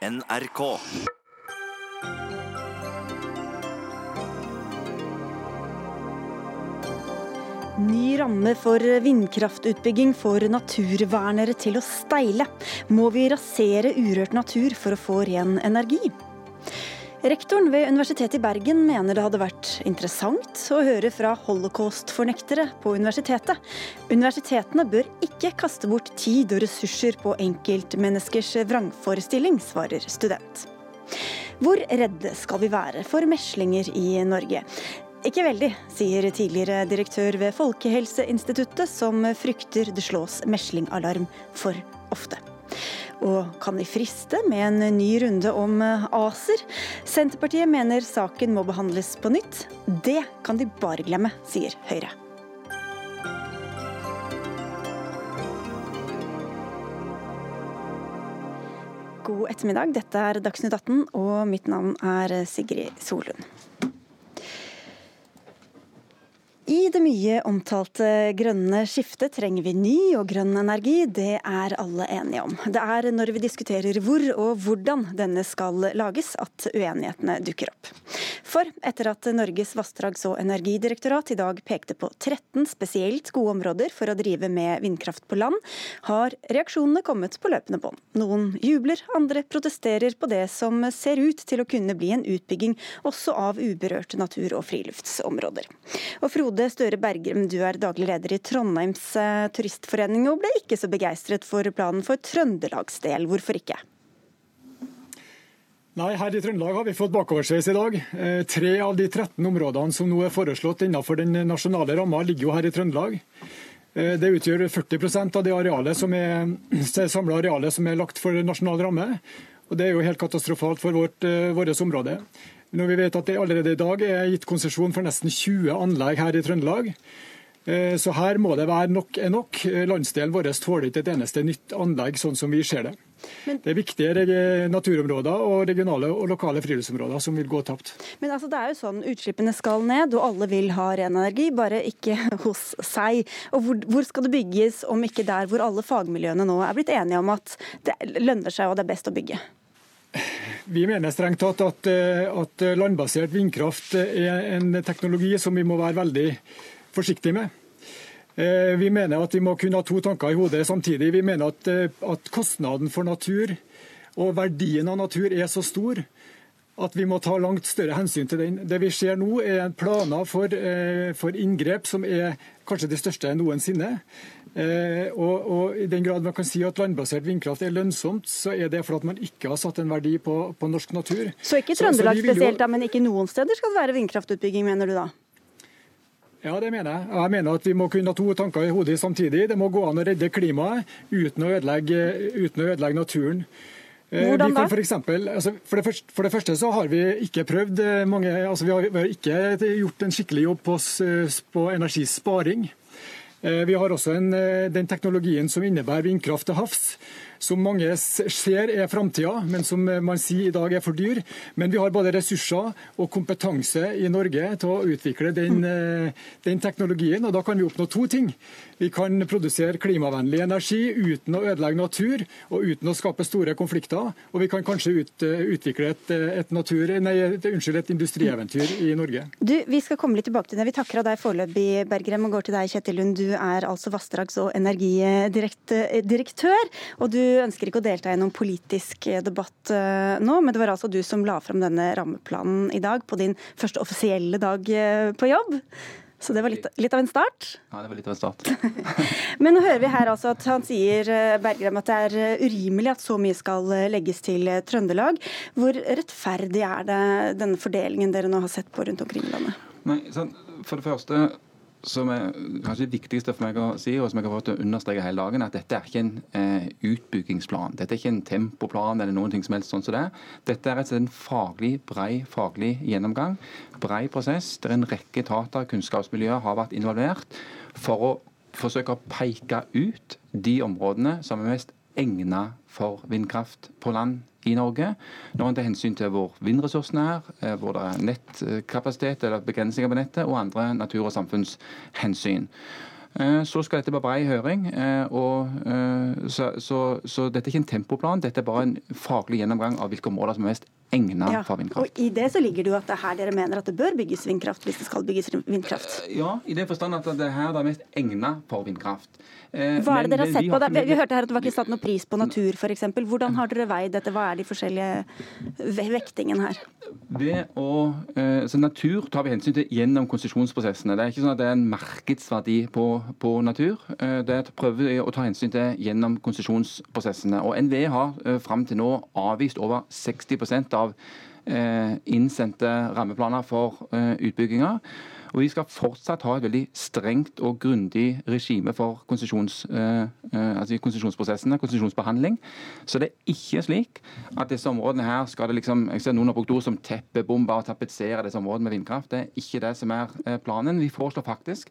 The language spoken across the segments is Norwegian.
NRK. Ny ramme for vindkraftutbygging får naturvernere til å steile. Må vi rasere urørt natur for å få ren energi? Rektoren ved Universitetet i Bergen mener det hadde vært interessant å høre fra holocaust-fornektere på universitetet. Universitetene bør ikke kaste bort tid og ressurser på enkeltmenneskers vrangforestilling, svarer student. Hvor redde skal vi være for meslinger i Norge? Ikke veldig, sier tidligere direktør ved Folkehelseinstituttet, som frykter det slås meslingalarm for ofte. Og kan de friste med en ny runde om ACER? Senterpartiet mener saken må behandles på nytt. Det kan de bare glemme, sier Høyre. God ettermiddag, dette er Dagsnytt 18, og mitt navn er Sigrid Solund. I det mye omtalte grønne skiftet trenger vi ny og grønn energi, det er alle enige om. Det er når vi diskuterer hvor og hvordan denne skal lages at uenighetene dukker opp. For etter at Norges vassdrags- og energidirektorat i dag pekte på 13 spesielt gode områder for å drive med vindkraft på land, har reaksjonene kommet på løpende bånd. Noen jubler, andre protesterer på det som ser ut til å kunne bli en utbygging også av uberørte natur- og friluftsområder. Og Frode Frode Støre Bergrim, du er daglig leder i Trondheims eh, turistforening, og ble ikke så begeistret for planen for Trøndelags del. Hvorfor ikke? Nei, Her i Trøndelag har vi fått bakoversveis i dag. Eh, tre av de 13 områdene som nå er foreslått innenfor den nasjonale ramma, ligger jo her i Trøndelag. Eh, det utgjør 40% av det arealet samla arealet som er lagt for nasjonal ramme. Og Det er jo helt katastrofalt for vårt, vårt område. Når vi vet at det allerede i dag er gitt konsesjon for nesten 20 anlegg her i Trøndelag. Eh, så her må det være nok er nok. Landsdelen vår tåler ikke et eneste nytt anlegg, sånn som vi ser det. Men, det er viktige naturområder og regionale og lokale friluftsområder som vil gå tapt. Men altså, det er jo sånn, Utslippene skal ned, og alle vil ha ren energi, bare ikke hos seg. Og hvor, hvor, skal det bygges, om ikke der hvor alle fagmiljøene nå er blitt enige om at det lønner seg og det er best å bygge? Vi mener strengt tatt at, eh, at, landbasert vindkraft er en teknologi som vi må være veldig forsiktige med. Eh, vi mener at vi må kunne ha to tanker i hodet samtidig. Vi mener at, eh, at kostnaden for natur og verdien av natur er så stor at vi må ta langt større hensyn til den. Det vi ser nå, er planer for, for inngrep som er kanskje de største noensinne. Eh, og, og, I den grad man kan si at landbasert vindkraft er lønnsomt, så er det fordi man ikke har satt en verdi på, på norsk natur. Så ikke Trøndelag så, så spesielt, da, men ikke noen steder skal det være vindkraftutbygging, mener du da? Ja, det mener jeg. Jeg mener at Vi må kunne ha to tanker i hodet samtidig. Det må gå an å redde klimaet uten å ødelegge, uten å ødelegge naturen. Eh, Hvordan da? For, eksempel, altså for, det første, for, det første, så har vi ikke prøvd eh, mange, altså vi har, vi har ikke gjort en skikkelig jobb på, på energisparing. Eh, vi har også en, eh, den teknologien som innebærer vindkraft til havs som mange ser er framtida, men som man sier i dag er for dyr. Men vi har både ressurser og kompetanse i Norge til å utvikle den, eh, den teknologien. og Da kan vi oppnå to ting. Vi kan produsere klimavennlig energi uten å ødelegge natur og uten å skape store konflikter. Og vi kan kanskje ut, utvikle et, et, natur, nei, et, unnskyld, et industrieventyr i Norge. Du, Vi skal komme litt tilbake til det. Vi takker av deg foreløpig, Bergrem, og går til deg, Kjetil Lund. Du er altså vassdrags- og energidirektør. og du ønsker ikke å delta i noen politisk eh, debatt eh, nå, men det var altså du som la fram denne rammeplanen i dag, på din første offisielle dag eh, på jobb. Så det var litt, litt, av en start? Ja, det var litt av en start. Men nå hører vi her altså at han sier Bergram, at det er urimelig at så mye skal legges til Trøndelag. Hvor rettferdig er det denne fordelingen dere nå har sett på rundt omkring i landet? Nei, For det første som er kanskje det viktigste for meg å si, og som jeg har fått å understreke hele dagen, at dette er ikke en eh, utbyggingsplan. Dette er ikke en tempoplan eller noen ting som helst sånn som det. Dette er en faglig, brei faglig gjennomgang. Brei prosess der en rekke etater kunnskapsmiljøer har vært involvert for å forsøke å peke ut de områdene som er mest egnet for vindkraft på land i Norge. Når en tar hensyn til hvor vindressursene er, eh, hvor det er nettkapasitet eller begrensninger på nettet, og andre natur- og samfunnshensyn. Så skal dette være brei høring. Og, så, så, så, dette er ikke en tempoplan, dette er bare en faglig gjennomgang av hvilke områder som er mest egnet ja, for vindkraft. Og I det så ligger det jo at det er her dere mener at det bør bygges vindkraft, hvis det skal bygges vindkraft? Ja, i den forstand at det er her det er mest egnet for vindkraft. Eh, Hva er det dere har sett vi, på? Vi, vi, hørte her at det var ikke satt noe pris på natur, f.eks. Hvordan har dere veid dette? Hva er de forskjellige vektingen her? Ved å, eh, så Natur tar vi hensyn til gjennom konsesjonsprosessene. Det er ikke sånn at det er en markedsverdi på, på natur. Eh, det prøver vi å ta hensyn til gjennom konsesjonsprosessene. Og NVE har fram til nå avvist over 60 av innsendte rammeplaner for utbygginger. Og Vi skal fortsatt ha et veldig strengt og grundig regime for konsesjons, eh, eh, altså. Så det er ikke slik at disse områdene her skal det liksom, jeg ser Noen har brukt ord som teppebombe og tapetsere disse områdene med vindkraft. Det er ikke det som er eh, planen. Vi foreslår faktisk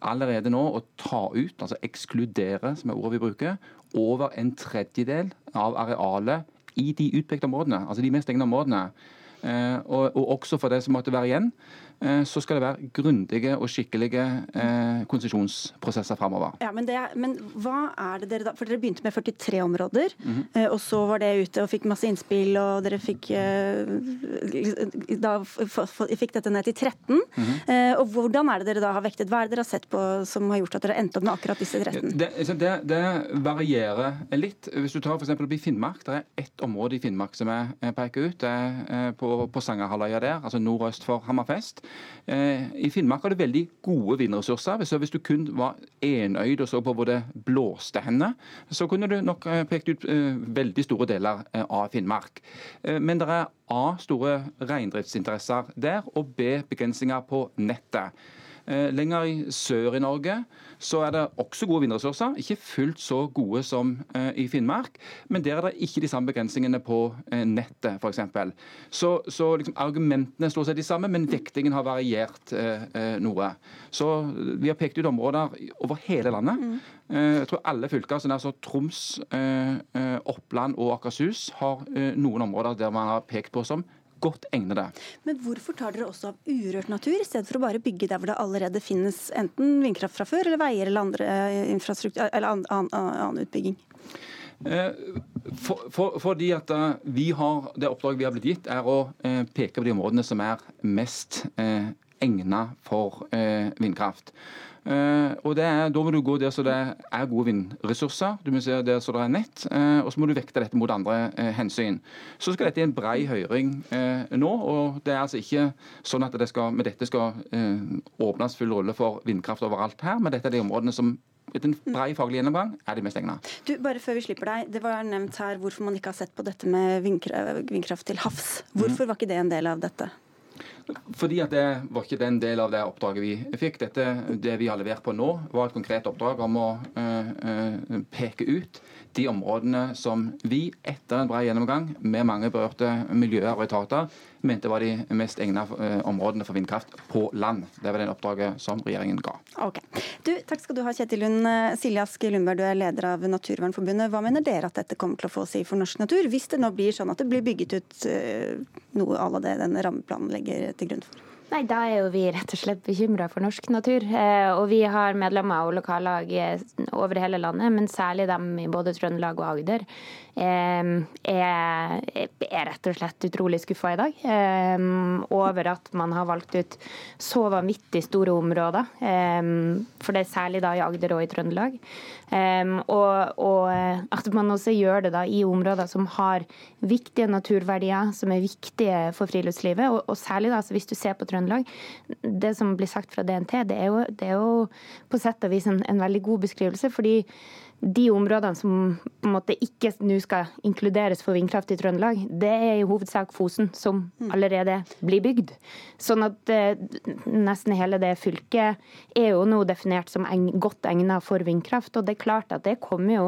allerede nå å ta ut, altså ekskludere, som er ordet vi bruker, over en tredjedel av arealet i de utpekte områdene, altså de mest egnede områdene. Og, og også for det som måtte være igjen. Eh, så skal det være grundige og skikkelige eh, konsesjonsprosesser framover. Ja, men, men, hva er det dere da For dere begynte med 43 områder, mm -hmm. og så var det ute og fikk masse innspill, og dere fikk da fikk dette ned til 13. Mm -hmm. Og hvordan er det dere da har vektet? Hva er det dere har sett på som har gjort at dere endte opp med akkurat disse 13? Det, det, det varierer litt. Hvis du tar f.eks. opp i Finnmark, det er ett område i Finnmark som jeg peker ut. Det er på, på Sangerhalvøya der, altså nordøst for Hammerfest. Eh, I Finnmark har du veldig gode vindressurser. Så hvis du kun var enøyd og så på hvor det blåste henne, så kunne du nok eh, pekt ut eh, veldig store deler av Finnmark. Men det er A store reindriftsinteresser der, og B begrensninger på nettet. Eh, lenger i sør i Norge så er det også gode vindressurser. Ikke fullt så gode som eh, i Finnmark, men der er det ikke de samme begrensningene på eh, nettet f.eks. Så, så liksom, argumentene står seg de samme, men vektingen har variert noe. Så vi har pekt ut områder over hele landet. Mm. Jeg tror alle fylker, så altså Troms, Oppland og Akershus, har noen områder der man har pekt på som godt egnede. Men hvorfor tar dere også av urørt natur, i stedet for å bare bygge der hvor det allerede finnes enten vindkraft fra før, eller veier eller andre eh, eller annen, annen, utbygging? Eh, for, for, fordi at eh, vi har, Det oppdraget vi har blitt gitt, er å peke på de områdene som er mest egnet for vindkraft. Uh, og er, Da må du gå der så det er gode vindressurser, du må se der så det er nett, uh, og så må du vekte dette mot andre uh, hensyn. Så skal dette i en brei høring nå. og det er altså ikke sånn at det skal, med dette skal åpnes full rulle for vindkraft overalt her, men dette er de områdene som etter en brei faglig gjennomgang er de mest egnet. Du, bare før vi slipper deg, Det var nevnt her hvorfor man ikke har sett på dette med vindkraft til havs. Hvorfor mm. var ikke det en del av dette? Fordi at Det var ikke den del av det oppdraget vi fikk. Dette, det vi har levert på nå, var et konkret oppdrag om å øh, øh, peke ut de områdene som vi, etter en bred gjennomgang med mange berørte miljøer og etater, mente var de mest egnet eh, områdene for vindkraft på land. Det var den oppdraget som regjeringen ga. Ok. Du, takk skal du ha, Kjetil Lund. Eh, Silje Ask Lundberg, du er leder av Naturvernforbundet. Hva mener dere at dette kommer til å få å si for norsk natur, hvis det nå blir sånn at det blir bygget ut noe noe av det den rammeplanen legger til grunn for? Nei, Da er jo vi rett og slett bekymra for norsk natur. Eh, og vi har medlemmer og lokallag over hele landet, men særlig dem i både Trøndelag og Agder. Eh, er, er rett og slett utrolig skuffa i dag eh, over at man har valgt ut så vanvittig store områder. For det er særlig da i Agder og i Trøndelag. Og, og at man også gjør det da i områder som har viktige naturverdier, som er viktige for friluftslivet. Og, særlig da, hvis du ser på Trøndelag. Det som blir sagt fra DNT, det er jo, det er jo på sett og vis en, en veldig god beskrivelse. fordi de områdene som på en måte ikke nå skal inkluderes for vindkraft i Trøndelag, det er i hovedsak Fosen, som mm. allerede blir bygd. Sånn at eh, nesten hele det fylket er jo nå definert som eng, godt egnet for vindkraft. Og det er klart at det kommer jo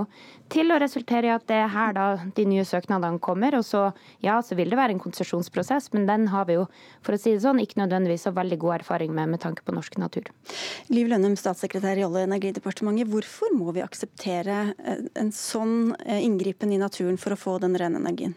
til å resultere i at det er her da de nye søknadene kommer. Og så ja, så vil det være en konsesjonsprosess, men den har vi jo for å si det sånn, ikke nødvendigvis så veldig god erfaring med med tanke på norsk natur. Liv Lønnum, statssekretær i Olje- og energidepartementet. Hvorfor må vi akseptere Eh, en sånn eh, inngripen i naturen for å få den rene energien?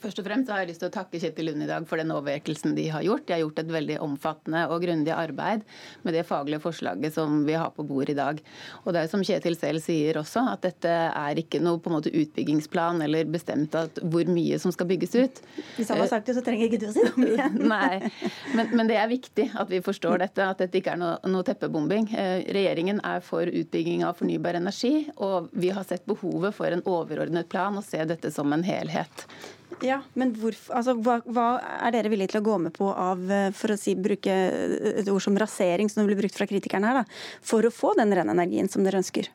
Først og fremst har jeg lyst til å takke Kjetil Lund i dag for den overvekkelsen de har gjort. De har gjort et veldig omfattende og grundig arbeid med det faglige forslaget som vi har på bordet i dag. Og det er som Kjetil selv sier også, at dette er ikke noe på en måte utbyggingsplan eller bestemt at hvor mye som skal bygges ut. Hvis han har sagt det, så trenger ikke du å si noe igjen. Nei, men, men, det er viktig at vi forstår dette, at dette ikke er noe, noe teppebombing. Eh, regjeringen er for utbygging av fornybar energi, og vi har sett behovet for en overordnet plan og se dette som en helhet. Ja, men hvorfor, altså, hva, hva, er dere villige til å gå med på av, eh, for å si, bruke et ord som rasering, som blir brukt fra kritikerne her, da, for å få den rene energien som dere ønsker?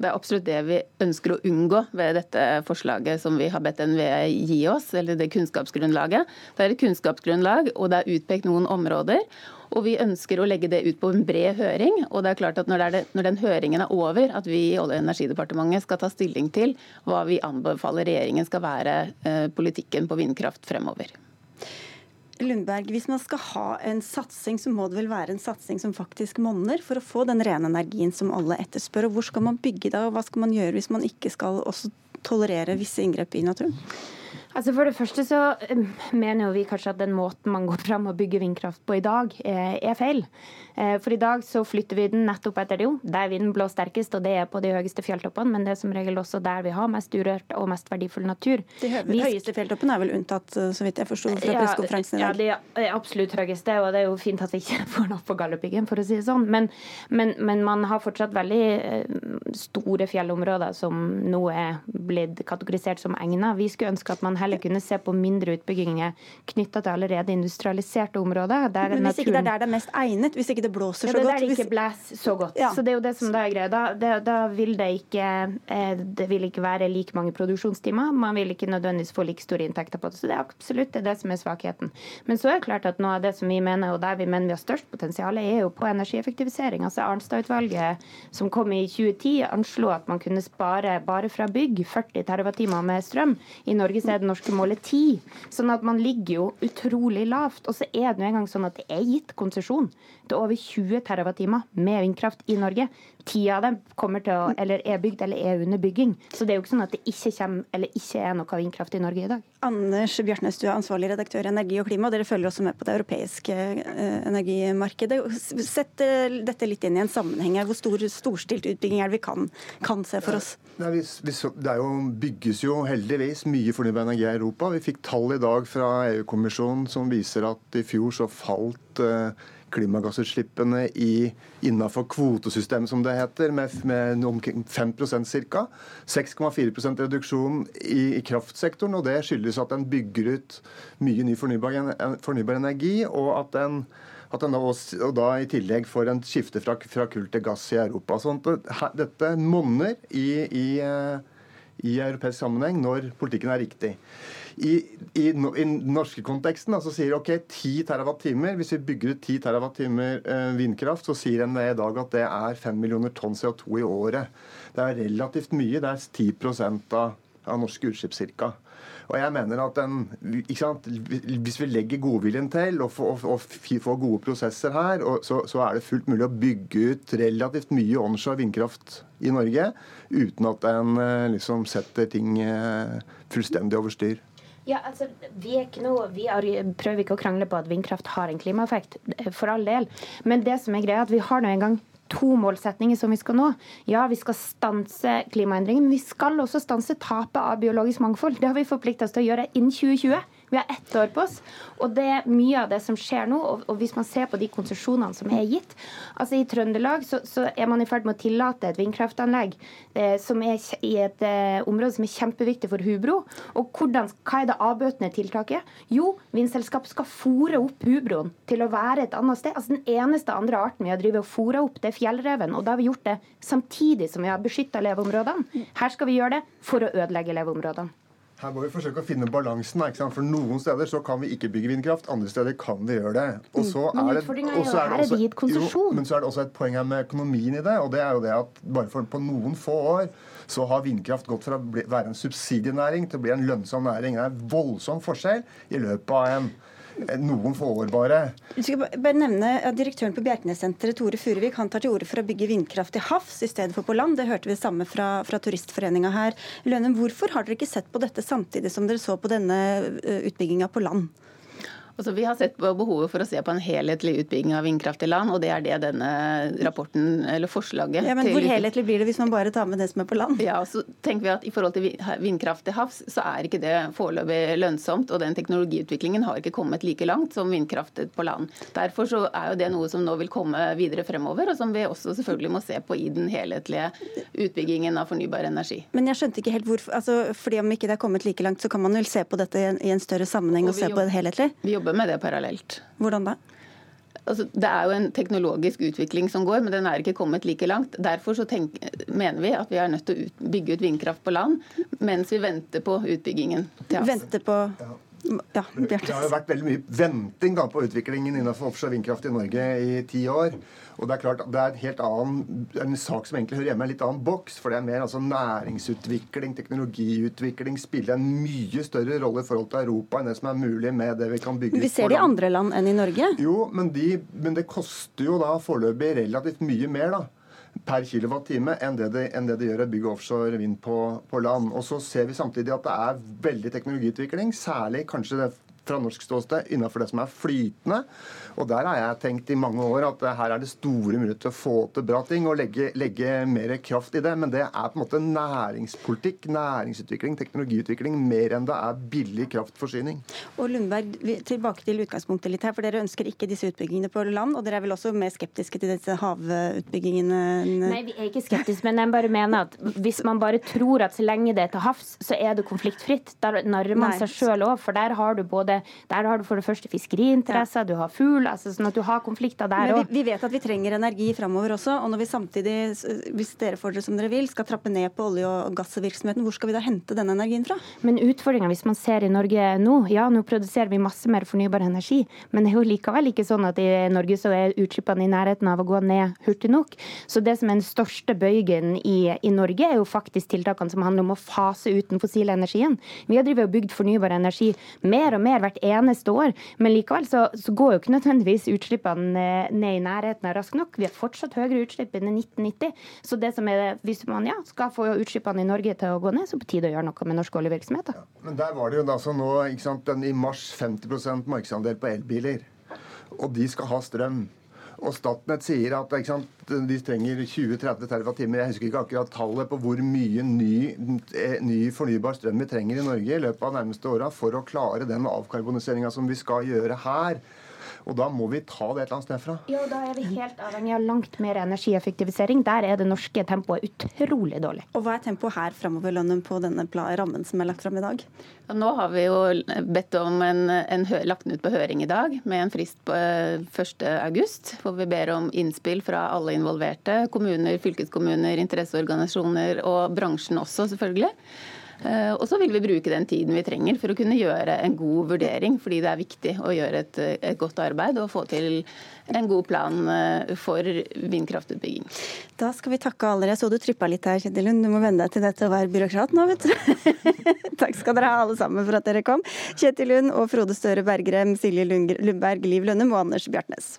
Det er absolutt det vi ønsker å unngå ved dette forslaget som vi har bedt NVE gi oss, eller det kunnskapsgrunnlaget. Det er et kunnskapsgrunnlag, og det er utpekt noen områder. Og vi ønsker å legge det ut på en bred høring. Og det er klart at når, det, når den høringen er over, at vi i Olje- og energidepartementet skal ta stilling til hva vi anbefaler regjeringen skal være eh, politikken på vindkraft fremover. Lundberg, hvis man skal ha en satsing, så må det vel være en satsing som faktisk monner for å få den rene energien som alle etterspør. Og hvor skal man bygge da, og hva skal man gjøre hvis man ikke skal også tolerere visse inngrep i naturen? Altså For det første så mener jo vi kanskje at den måten man går fram og bygger vindkraft på i dag, eh, er feil. Eh, for i dag så flytter vi den nettopp etter det jo, der vinden blåser sterkest, og det er på de høyeste fjelltoppene, men det er som regel også der vi har mest urørt og mest verdifull natur. De høyeste fjelltoppene er vel unntatt, eh, så vidt jeg forsto fra pressekonferansen i dag? Ja, de er absolutt høyeste, og det er jo fint at vi ikke får noe på Galdhøpiggen, for å si det sånn. Men, men, men, man har fortsatt veldig store fjellområder som nå er blitt kategorisert som egnet. Vi skulle ønske at man heller kunne se på mindre utbygginger knytta til allerede industrialiserte områder. Men hvis ikke det er der det er mest egnet, hvis ikke det blåser så godt? Ja, det er der det ikke blåser så godt. Ja. Så det er jo det som da er greia. Da, det, da vil det ikke eh, det vil ikke være like mange produksjonstimer. Man vil ikke nødvendigvis få like store inntekter på det. Så det er absolutt det, er det som er svakheten. Men så er det klart at noe av det som vi mener, og der vi mener vi har størst potensial, er jo på energieffektivisering. Altså Arnstad-utvalget som kom i 2010, anslo at man kunne spare bare fra bygg 40 TWh med strøm. I Norge er det norske målet 10. Sånn at man ligger jo utrolig lavt. Og så er det jo engang sånn at det er gitt konsesjon til over 20 TWh med vindkraft i Norge. Ti av dem kommer til å, eller er bygd eller er under bygging. Så det er jo ikke sånn at det ikke, kommer, eller ikke er noe vindkraft i Norge i dag. Anders Bjartnes, du er ansvarlig redaktør i Energi og klima, og dere følger også med på det europeiske eh, energimarkedet. Sett eh, dette litt inn i en sammenheng her. Hvor stor, storstilt utbygging er det vi kan, kan se for oss? Nei, vi, vi, det jo, bygges jo heldigvis mye fornybar energi i Europa. Vi fikk tall i dag fra EU-kommisjonen som viser at i fjor så falt uh, klimagassutslippene innafor kvotesystemet, som det heter, med, med omkring 5 ca. 6,4 reduksjon i, i, kraftsektoren. og Det skyldes at den bygger ut mye ny fornybar, fornybar energi, og at den at den da, og da i tillegg får en skifte fra, fra kull til gass i Europa. Sånn at dette monner i, i, eh, i europeisk sammenheng når politikken er riktig. I, i, i den norske konteksten så sier ok, 10 TWh. Hvis vi bygger ut 10 TWh eh, vindkraft, så sier NVE i dag at det er 5 millioner tonn CO2 i året. Det er relativt mye. Det er 10 av, av norske utslipp ca. Og jeg mener at den, Hvis vi legger godviljen til og får gode prosesser her, så, så, er det fullt mulig å bygge ut relativt mye onshore vindkraft i Norge uten at en eh, liksom setter ting eh, fullstendig over styr. Ja, altså, vi, ikke noe, vi prøver ikke å krangle på at vindkraft har en klimaeffekt, for all del. Men det som er greia, at vi har nå en gang to målsetninger som vi skal nå. Ja, vi skal stanse klimaendringen, men vi skal også stanse tapet av biologisk mangfold. Det har vi forplikta oss til å gjøre innen 2020. Vi har ett år på oss. Og det er mye av det som skjer nå. Og, og hvis man ser på de konsesjonene som er gitt altså I Trøndelag så, så er man i ferd med å tillate et vindkraftanlegg eh, som er i et eh, område som er kjempeviktig for Hubro. Og hvordan, hva er det avbøtende tiltaket? Jo, vindselskapet skal fòre opp Hubroen til å være et annet sted. Altså Den eneste andre arten vi har drevet og fôra opp, det er fjellreven. Og da har vi gjort det samtidig som vi har beskytta leveområdene. Her skal vi gjøre det for å ødelegge leveområdene. Her må vi forsøke å finne balansen. For Noen steder så kan vi ikke bygge vindkraft, andre steder kan vi gjøre det. Og så mm. er det, og så er det også, jo, men så er det også et poeng her med økonomien i det. og det er jo det at Bare for på noen få år så har vindkraft gått fra å være en subsidienæring til å bli en lønnsom næring. Det er en voldsom forskjell i løpet av en noen få år bare. Jeg skal bare nevne at Direktøren på Bjerknessenteret, Tore Furuvik, han tar til orde for å bygge vindkraft til havs i stedet for på land. Det hørte vi samme fra, fra Turistforeninga her. Lønum, hvorfor har dere ikke sett på dette samtidig som dere så på denne utbygginga på land? Altså, vi har sett på behovet for å se på en helhetlig utbygging av vindkraft i land, og det er det denne rapporten, eller forslaget ja, Men Hvor helhetlig blir det hvis man bare tar med det som er på land? Ja, så tenker vi at I forhold til vindkraft til havs, så er ikke det foreløpig lønnsomt. Og den teknologiutviklingen har ikke kommet like langt som vindkraft på land. Derfor så er jo det noe som nå vil komme videre fremover, og som vi også selvfølgelig må se på i den helhetlige utbyggingen av fornybar energi. Men jeg skjønte ikke helt hvorfor, altså, fordi om ikke det er kommet like langt, så kan man vel se på dette i en større sammenheng og, og se jobber, på det helhetlig? Vi jobber jobbe med det parallelt. Hvordan da? Altså, det er jo en teknologisk utvikling som går, men den er ikke kommet like langt. Derfor så tenk, mener vi at vi er nødt til å ut, bygge ut vindkraft på land mens vi venter på utbyggingen til havs. Venter på ja, det har jo vært veldig mye venting da, på utviklingen innenfor offshore vindkraft i Norge i ti år. Og Det er klart det er et helt annen, en sak som egentlig hører hjemme i en litt annen boks. For det er mer altså næringsutvikling, teknologiutvikling spiller en mye større rolle i forhold til Europa enn det som er mulig med det vi kan bygge ut. Vi ser det i andre land enn i Norge? Jo, men, de, men det koster jo da foreløpig relativt mye mer. da per kilowattime enn det det, enn det det gjør å bygge offshore vind på, på, land. Og så ser vi samtidig at det er veldig teknologiutvikling, særlig kanskje det fra norsk ståsted innenfor det som er flytende. Og der har jeg tenkt i mange år at her er det store muligheter til å få til bra ting og legge, legge mer kraft i det. Men det er på en måte næringspolitikk, næringsutvikling, teknologiutvikling mer enn det er billig kraftforsyning. Og Lundberg, tilbake til utgangspunktet litt her, for dere ønsker ikke disse utbyggingene på land, og dere er vel også mer skeptiske til disse havutbyggingene? Nei, vi er ikke skeptiske, men jeg bare mener at hvis man bare tror at så lenge det er til havs, så er det konfliktfritt, da narrer man Nei. seg sjøl òg, for der har du både der har du for det første fiskeriinteresser, ja. du har fugl, altså sånn at du har konflikter der òg. Vi, vi, vet at vi trenger energi framover også, og når vi samtidig, hvis dere får det som dere vil, skal trappe ned på olje- og gassvirksomheten, hvor skal vi da hente denne energien fra? Men utfordringa, hvis man ser i Norge nå, ja nå produserer vi masse mer fornybar energi, men det er jo likevel ikke sånn at i Norge så er utslippene i nærheten av å gå ned hurtig nok. Så det som er den største bøygen i, i Norge, er jo faktisk tiltakene som handler om å fase ut den fossile energien. Vi har drevet og bygd fornybar energi mer og mer hvert eneste år, men likevel så, så går jo ikke nødvendigvis utslippene ned i nærheten av raskt nok. Vi har fortsatt høyere utslipp enn i 1990. Så det som er, hvis man ja, skal få utslippene i Norge til å gå ned, så er det på tide å gjøre noe med norske oljevirksomheter. Ja, men der var det jo altså nå, ikke sant, den i mars 50% markedsandel på elbiler. Og de skal ha strøm. Og Statnett sier at sant, de trenger 20-30 TWh. Jeg husker ikke akkurat tallet på hvor mye ny, eh, ny, fornybar strøm vi trenger i Norge i løpet av nærmeste åra for å klare den avkarboniseringa som vi skal gjøre her. Og da må vi ta det et eller annet sted fra. Ja, da er vi helt avhengig av langt mer energieffektivisering. Der er det norske tempoet utrolig dårlig. Og hva er tempoet her framover, Lønnen, på denne rammen som er lagt fram i dag? Ja, nå har vi jo bedt om en, en lagt den ut på høring i dag, med en frist på 1.8. Eh, hvor vi ber om innspill fra alle involverte. Kommuner, fylkeskommuner, interesseorganisasjoner og bransjen også, selvfølgelig. Eh, og så vil vi bruke den tiden vi trenger for å kunne gjøre en god vurdering, fordi det er viktig å gjøre et, et godt arbeid og få til en god plan eh, for vindkraftutbygging. Da skal vi takke alle. Jeg så du trippa litt her, Kjetil Lund. Du må venne deg til dette å være byråkrat nå, vet du. Takk skal dere ha alle sammen for at dere kom. Kjetil Lund og Frode Støre Bergrem, Silje Lundberg, Liv Lønnem og Anders Bjartnes.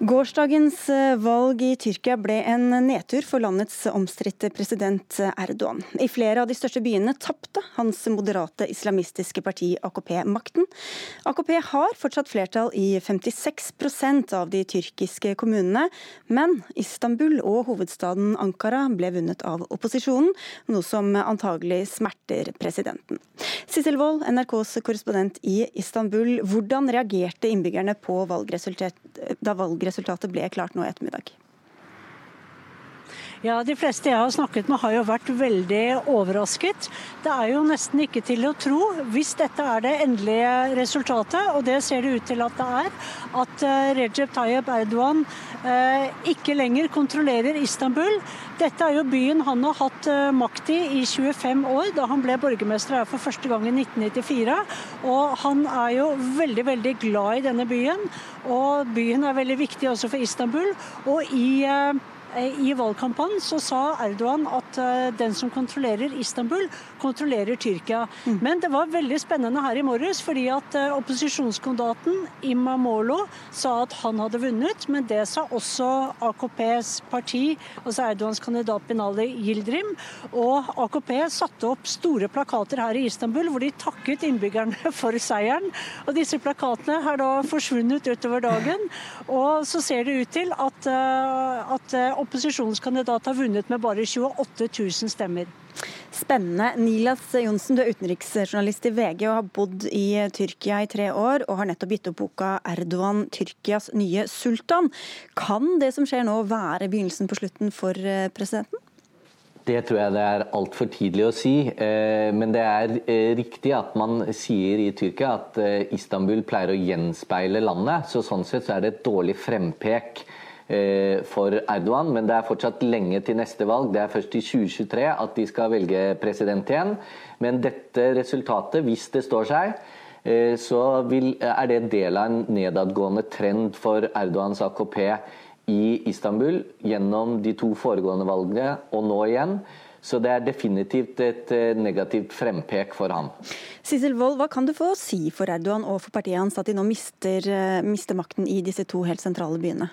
Gårsdagens eh, valg i Tyrkia ble en nedtur for landets omstridte president Erdogan. I flere av de største byene tapte hans moderate islamistiske parti AKP makten. AKP har fortsatt flertall i 56% av de tyrkiske kommunene, men Istanbul og hovedstaden Ankara ble vunnet av opposisjonen, noe som antagelig smerter presidenten. Sissel Wold, NRKs korrespondent i Istanbul, hvordan reagerte innbyggerne på valgresultatet da valgresultatet resultatet ble klart nå i ettermiddag? Ja, De fleste jeg har snakket med har jo vært veldig overrasket. Det er jo nesten ikke til å tro, hvis dette er det endelige resultatet, og det ser det ut til at det er, at eh, Recep Tayyip Erdogan eh, ikke lenger kontrollerer Istanbul. Dette er jo byen han har hatt eh, makt i i 25 år, da han ble borgermester her for første gang i 1994. Og han er jo veldig, veldig glad i denne byen, og byen er veldig viktig også for Istanbul. Og i I valgkampanjen så sa Erdogan at eh, den som kontrollerer Istanbul, kontrollerer Tyrkia. Mm. Men det var veldig spennende her i morges, fordi at eh, opposisjonskandidaten Imamolo sa at han hadde vunnet, men det sa også AKPs parti, altså Erdogans kandidat Binali Yildirim. Og AKP satte opp store plakater her i Istanbul hvor de takket innbyggerne for seieren. Og disse plakatene har da forsvunnet utover dagen. Og så ser det ut til at, at opposisjonskandidat har vunnet med bare 28 000 stemmer. Spennende. Nilas Johnsen, du er utenriksjournalist i VG og har bodd i Tyrkia i tre år, og har nettopp gitt opp boka 'Erdogan Tyrkias nye sultan'. Kan det som skjer nå være begynnelsen på slutten for eh, presidenten? Det tror jeg det er altfor tidlig å si. Eh, men det er eh, riktig at man sier i Tyrkia at Istanbul pleier å gjenspeile landet. Så sånn sett så er det et dårlig frempek for Erdogan, men det er fortsatt lenge til neste valg. Det er først i 2023 at de skal velge president igjen. Men dette resultatet, hvis det står seg, eh, så er det del av en nedadgående trend for Erdogans AKP i Istanbul gjennom de to foregående valgene og nå igjen. Så det er definitivt et eh, negativt frempek for ham. Sissel Wold, hva kan du få si for Erdogan og for partiet hans at de nå mister, mister makten i disse to helt sentrale byene?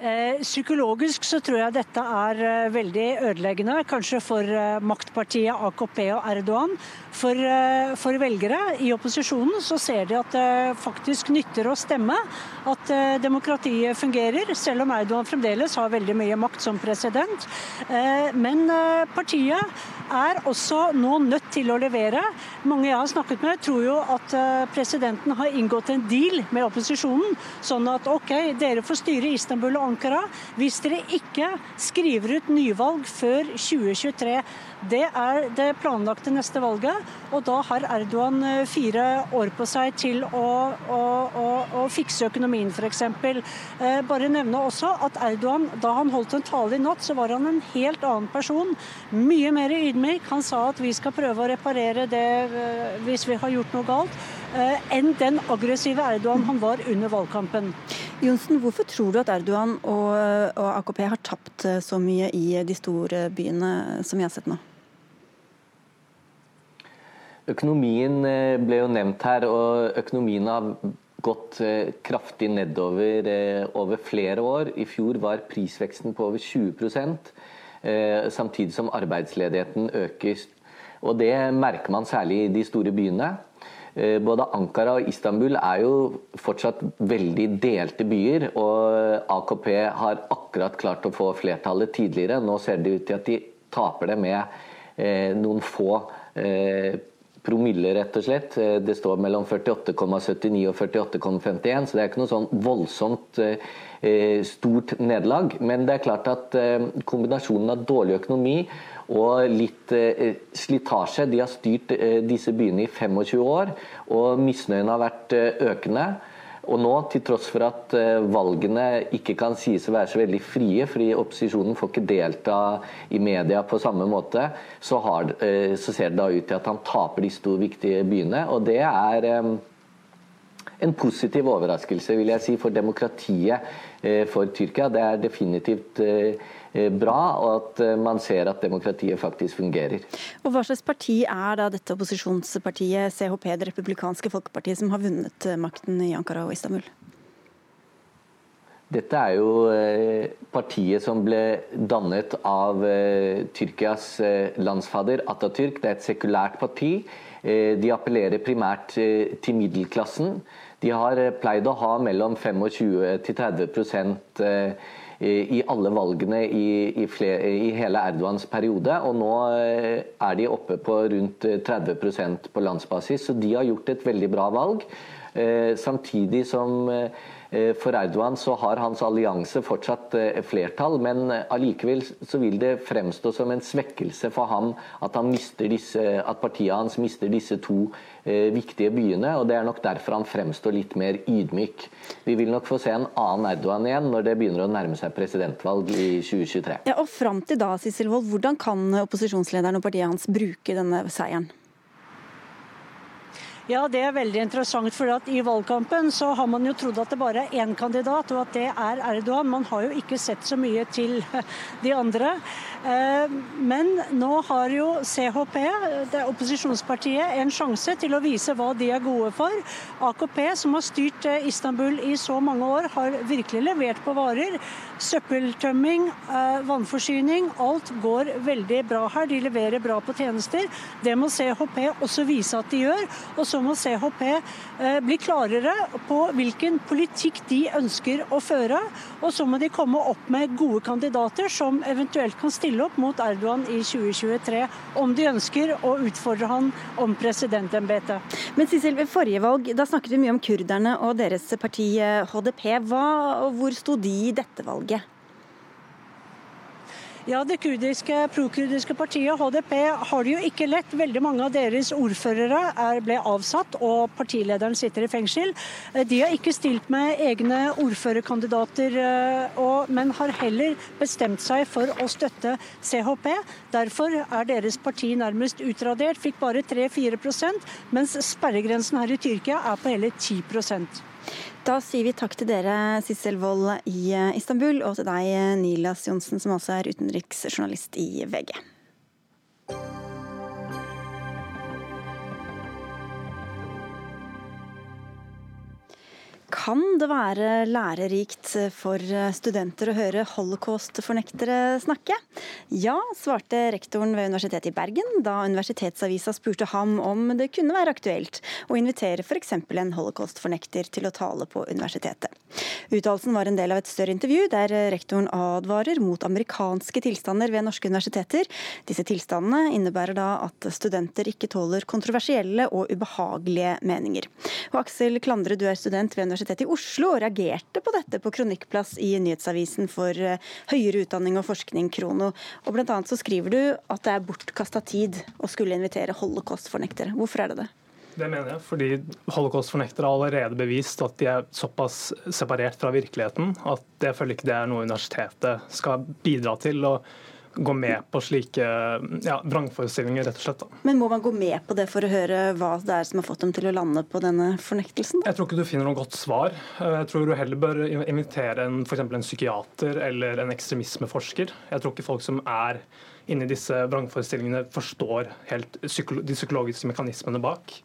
Eh, psykologisk så tror jeg dette er eh, veldig ødeleggende, kanskje for eh, maktpartiet AKP og Erdogan. For, for, velgere i opposisjonen så ser de at det faktisk nytter å stemme. At demokratiet fungerer, selv om Erdogan fremdeles har veldig mye makt som president. Men partiet er også nå nødt til å levere. Mange jeg har snakket med tror jo at presidenten har inngått en deal med opposisjonen, sånn at OK, dere får styre Istanbul og Ankara hvis dere ikke skriver ut nyvalg før 2023. Det er det planlagte neste valget, og da har Erdogan eh, fire år på seg til å, å, å, å fikse økonomien, f.eks. Eh, bare nevne også at Erdogan, da han holdt en tale i natt, så var han en helt annen person. Mye mer ydmyk. Han sa at vi skal prøve å reparere det eh, hvis vi har gjort noe galt. Eh, enn den aggressive Erdogan han var under valgkampen. Jonsen, hvorfor tror du at Erdogan og, og AKP har tapt eh, så mye i de store byene som vi har sett nå? Økonomien eh, ble jo nevnt her, og økonomien har gått kraftig nedover over flere år. I fjor var prisveksten på over 20% samtidig som arbeidsledigheten øker. Og Det merker man særlig i de store byene. Eh, både Ankara og Istanbul er jo fortsatt veldig delte byer. Og AKP har akkurat klart å få flertallet tidligere. Nå ser det ut til at de taper det med eh, noen få eh, promille, rett og slett. Det står mellom 48,79 og 48,51, så det er ikke noe sånn voldsomt stort nederlag. Men det er klart at kombinasjonen av dårlig økonomi og litt eh, slitasje. De har styrt eh, disse byene i 25 år, og misnøyen har vært eh, økende. Og nå, til tross for at valgene ikke kan sies å være så veldig frie, fordi opposisjonen får ikke delta i media på samme måte, så, har, så ser det da ut til at han taper de store, viktige byene. Og det er en positiv overraskelse, vil jeg si, for demokratiet for Tyrkia. Det er definitivt bra, og at eh, man ser at demokratiet faktisk fungerer. Og Hva slags parti er da dette opposisjonspartiet CHP, det republikanske folkepartiet, som har vunnet eh, makten i Ankara og Istanbul? Dette er jo partiet som ble dannet av Tyrkias landsfader Atatürk. Det er et sekulært parti. De appellerer primært til middelklassen. De har pleid å ha mellom 25 til 30 i alle valgene i, i, flere, i, hele Erdogans periode. Og nå eh, er de oppe på rundt 30% på landsbasis, så de har gjort et veldig bra valg. Samtidig som Eh, for Erdogan så har hans allianse fortsatt eh, flertall, men eh, allikevel så vil det fremstå som en svekkelse for ham at, han disse, at partiet hans mister disse to viktige byene. og Det er nok derfor han fremstår litt mer ydmyk. Vi vil nok få se en annen Erdogan igjen når det begynner å nærme seg presidentvalg i 2023. Ja, og Fram til da, Sissel Wold, hvordan kan opposisjonslederen og partiet hans bruke denne seieren? Ja, det er veldig interessant. For i valgkampen så har man jo trodd at det bare er én kandidat, og at det er Erdogan. Man har jo ikke sett så mye til de andre. Eh, men nå har jo CHP, det opposisjonspartiet, en sjanse til å vise hva de er gode for. AKP, som har styrt eh, Istanbul i så mange år, har virkelig levert på varer. Søppeltømming, eh, vannforsyning, alt går veldig bra her. De leverer bra på tjenester. Det må CHP også vise at de gjør. Og så må CHP bli klarere på hvilken politikk de ønsker å føre. Og så må de komme opp med gode kandidater som eventuelt kan stille opp mot Erdogan i 2023, om de ønsker å utfordre han om presidentembetet. Men Sissel, ved forrige valg da snakket vi mye om kurderne og deres parti HDP. Eh, Hva, hvor sto de i dette valget? Ja, Det kurdiske, prokurdiske partiet HDP har det jo ikke lett. Veldig mange av deres ordførere er, ble avsatt, og partilederen sitter i fengsel. Eh, de har ikke stilt med egne ordførerkandidater, eh, og, men har heller bestemt seg for å støtte CHP. Derfor er deres parti nærmest utradert, fikk bare 3-4% mens sperregrensen her i Tyrkia er på hele 10 da sier vi takk til dere, Sissel Wold i Istanbul, og til deg, Nilas Johnsen, som også er utenriksjournalist i VG. Kan det være lærerikt for studenter å høre holocaust-fornektere snakke? Ja, svarte rektoren ved Universitetet i Bergen da Universitetsavisa spurte ham om det kunne være aktuelt å invitere f.eks. en holocaust-fornekter til å tale på universitetet. Uttalelsen var en del av et større intervju der rektoren advarer mot amerikanske tilstander ved norske universiteter. Disse tilstandene innebærer da at studenter ikke tåler kontroversielle og ubehagelige meninger. Og Aksel Klandre, du er student ved Universitetet Universitetet i Oslo og reagerte på dette på kronikkplass i Nyhetsavisen for eh, høyere utdanning og forskning, Krono. Og blant annet så skriver du at det er bortkasta tid å skulle invitere holocaust-fornektere. Hvorfor er det det? Det mener jeg, fordi holocaust-fornektere har allerede bevist at de er såpass separert fra virkeligheten at jeg føler ikke det er noe universitetet skal bidra til. og gå med på slike ja, vrangforestillinger, rett og slett. Da. Men må man gå med på det for å høre hva det er som har fått dem til å lande på denne fornektelsen? Jeg tror ikke du finner noe godt svar. Jeg tror du heller bør invitere en, for en psykiater eller en ekstremismeforsker. Jeg tror ikke folk som er inni disse vrangforestillingene, forstår helt de psykologiske mekanismene bak.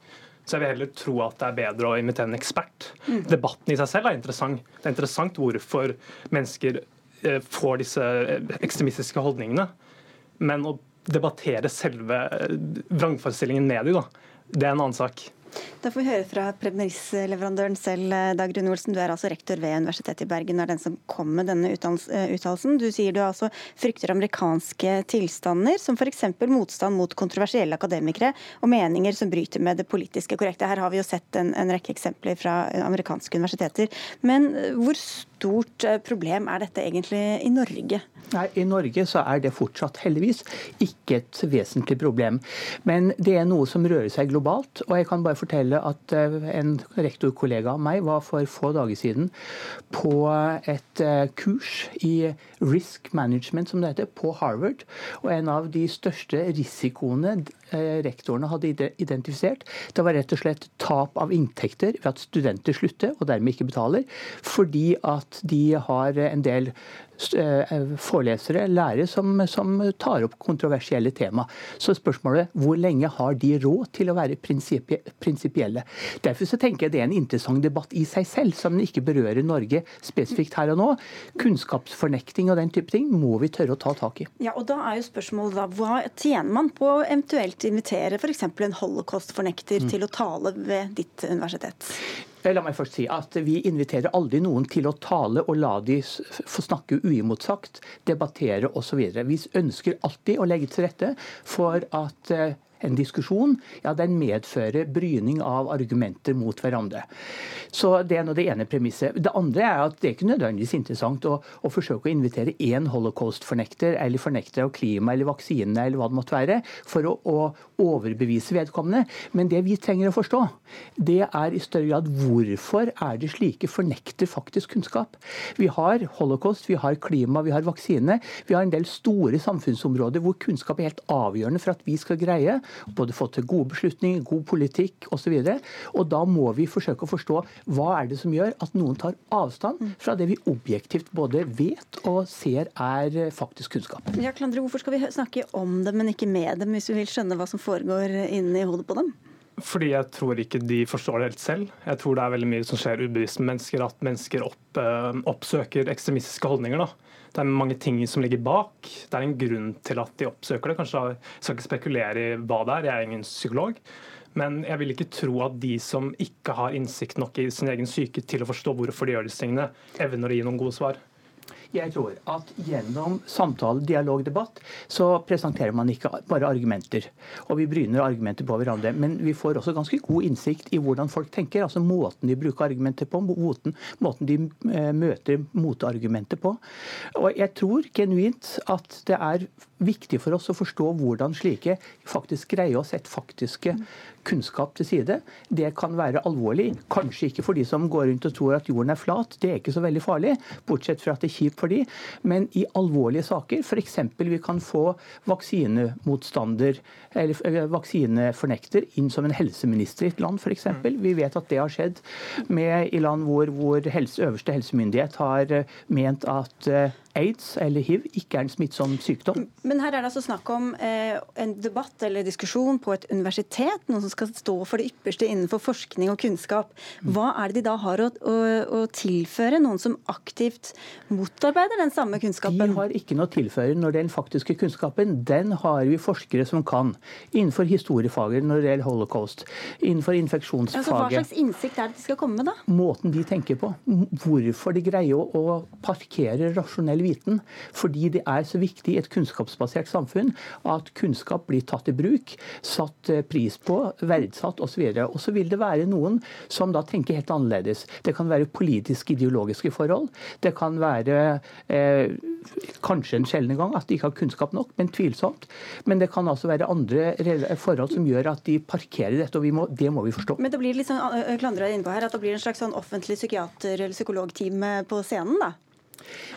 Så jeg vil heller tro at det er bedre å invitere en ekspert. Mm. Debatten i seg selv er interessant. Det er interessant hvorfor mennesker Eh, får disse eh, ekstremistiske holdningene. Men å debattere selve eh, vrangforestillingen med dem, det er en annen sak. Da får vi høre fra premissleverandøren selv, Dag Rune Olsen. Du er altså rektor ved Universitetet i Bergen og er den som kom med denne uttalelsen. Du sier du altså frykter amerikanske tilstander, som f.eks. motstand mot kontroversielle akademikere og meninger som bryter med det politiske korrekte. Her har vi jo sett en, en rekke eksempler fra amerikanske universiteter. Men hvor stort eh, problem er dette egentlig i Norge? Nei, I Norge så er det fortsatt heldigvis ikke et vesentlig problem. Men det er noe som rører seg globalt. og jeg kan bare fortelle at eh, En rektorkollega av meg var for få dager siden på et eh, kurs i risk management, som det heter, på Harvard. Og en av de største risikoene rektorene hadde identifisert, det var rett og slett tap av inntekter ved at studenter slutter og dermed ikke betaler, fordi at de har en del eh, forelesere, lærere, som, som, tar opp kontroversielle tema. Så spørsmålet hvor lenge har de råd til å være prinsipielle? Derfor så tenker jeg det er en interessant debatt i seg selv, som ikke berører Norge spesifikt her og nå. Kunnskapsfornekting og den type ting må vi tørre å ta tak i. Ja, og da er jo spørsmålet da, Hva tjener man på å eventuelt invitere f.eks. en holocaust-fornekter mm. til å tale ved ditt universitet? La meg først si at Vi inviterer aldri noen til å tale og la de få snakke uimotsagt, debattere osv. Vi ønsker alltid å legge til rette for at eh, en diskusjon, ja, den medfører bryning av argumenter mot hverandre. Så Det er nå det ene premisset. Det andre er at det er ikke nødvendigvis interessant å, å forsøke å invitere én holocaust-fornekter eller fornekter av klima eller vaksine eller hva det måtte være, for å, å, overbevise vedkommende. Men det vi trenger å forstå, det er i større grad hvorfor er det slike fornekter faktisk kunnskap. Vi har holocaust, vi har klima, vi har vaksine. Vi har en del store samfunnsområder hvor kunnskap er helt avgjørende for at vi skal greie både få til gode beslutninger, god politikk osv. Og, så og da må vi forsøke å forstå hva er det som gjør at noen tar avstand fra det vi objektivt både vet og ser er faktisk kunnskap. Ja, Klandre, hvorfor skal vi snakke om dem, men ikke med dem, hvis vi vil skjønne hva som foregår inni hodet på dem? Fordi jeg tror ikke de forstår det helt selv. Jeg tror det er veldig mye som skjer ubevisst med mennesker, at mennesker opp, øh, oppsøker ekstremistiske holdninger. da det er mange ting som ligger bak. Det er en grunn til at de oppsøker det. Kanskje Jeg skal ikke spekulere i hva det er, jeg er ingen psykolog. Men jeg vil ikke tro at de som ikke har innsikt nok i sin egen syke til å forstå hvorfor de gjør disse tingene, evner å gi noen gode svar. Jeg tror at gjennom samtale, dialog, debatt, så presenterer man ikke bare argumenter. Og vi bryner argumenter på hverandre. Men vi får også ganske god innsikt i hvordan folk tenker. Altså måten de bruker argumenter på, måten, måten de eh, møter motargumenter på. Og jeg tror genuint at det er viktig for oss å forstå hvordan slike faktisk greier å sette faktiske kunnskap til side. Det kan være alvorlig. Kanskje ikke for de som går rundt og tror at jorden er flat, det er ikke så veldig farlig. Bortsett fra at det er kjipt for de. Men i alvorlige saker, f.eks. vi kan få vaksinemotstander eller eh, vaksinefornekter inn som en helseminister i et land, f.eks. Vi vet at det har skjedd med, i land hvor, hvor helse, øverste helsemyndighet har eh, ment at eh, aids eller hiv ikke er en smittsom sykdom. Men her er det altså snakk om eh, en debatt eller diskusjon på et universitet, noen som skal stå for det ypperste innenfor forskning og kunnskap. Hva er det de da har å, å, å tilføre, noen som aktivt motarbeider den samme kunnskapen? De har ikke noe å tilføre når det den faktiske kunnskapen. Den har vi forskere som kan. Innenfor historiefaget når det gjelder holocaust. Innenfor infeksjonsfaget. Altså, hva slags innsikt er det de skal komme med, da? Måten de tenker på. Hvorfor de greier å, å parkere rasjonell viten. Fordi det er så viktig i et kunnskapsbasert samfunn at kunnskap blir tatt i bruk, satt eh, pris på, verdsatt osv. Og så vil det være noen som da tenker helt annerledes. Det kan være politiske, ideologiske forhold. Det kan være eh, kanskje en sjelden gang at de ikke har kunnskap nok, men tvilsomt. Men det kan altså være andre forhold som gjør at de parkerer dette, og må, det må vi forstå. Men det blir litt sånn, Klandra inne på her, at det blir en slags sånn offentlig psykiater- eller psykologteam på scenen? da?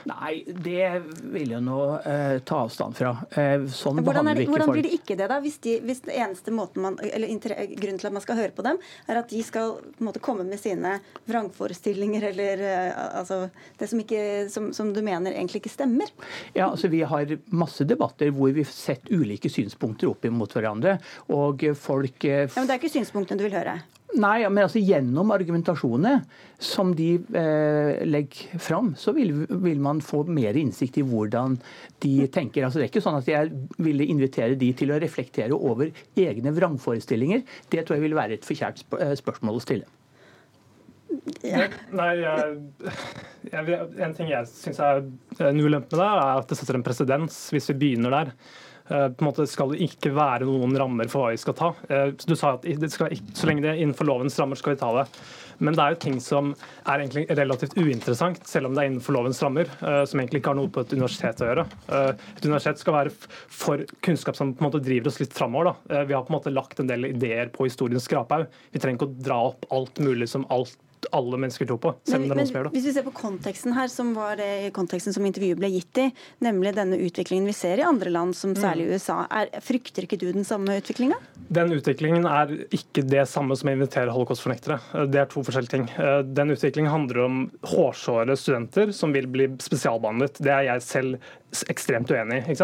Nei, det vil jeg nå eh, ta avstand fra. Eh, sånn hvordan, det, hvordan blir det ikke det, da? Hvis, de, hvis det eneste man, eller grunnen til at man skal høre på dem, er at de skal måte, komme med sine vrangforestillinger eller eh, altså, det som, ikke, som, som, du mener egentlig ikke stemmer? Ja, altså Vi har masse debatter hvor vi setter ulike synspunkter opp mot hverandre. og folk... Eh, ja, men Det er ikke synspunktene du vil høre? Nei, men altså gjennom argumentasjonene som de eh, legger fram, så vil, vil, man få mer innsikt i hvordan de tenker. Altså, det er ikke sånn at jeg ville invitere de til å reflektere over egne vrangforestillinger. Det tror jeg vil være et forkjært sp spørsmål å stille. Ja. Nei, jeg, jeg, En ting jeg syns er en ulempe med det, er at det setter en presedens hvis vi begynner der. Eh, på en måte skal det ikke være noen rammer for hva vi skal ta. Eh, du sa at skal, så lenge det er innenfor lovens rammer, skal vi ta det. Men det er jo ting som er egentlig relativt uinteressant, selv om det er innenfor lovens rammer, eh, som egentlig ikke har noe på et universitet å gjøre. Et universitet skal være for kunnskap som på en måte driver oss litt framover. Vi har på en måte lagt en del ideer på historiens skraphaug. Vi trenger ikke å dra opp alt mulig som alt alle mennesker tror på. selv om det er noen som gjør det. Hvis vi ser på konteksten her, som var det konteksten som intervjuet ble gitt i, nemlig denne utviklingen vi ser i andre land, som særlig mm. USA, er, frykter ikke du den samme utviklinga? Den utviklingen er ikke det samme som å invitere holocaust-fornektere. Det er to forskjellige ting. Den utviklingen handler om hårsåre studenter som vil bli spesialbehandlet. Det er jeg selv ekstremt uenig i.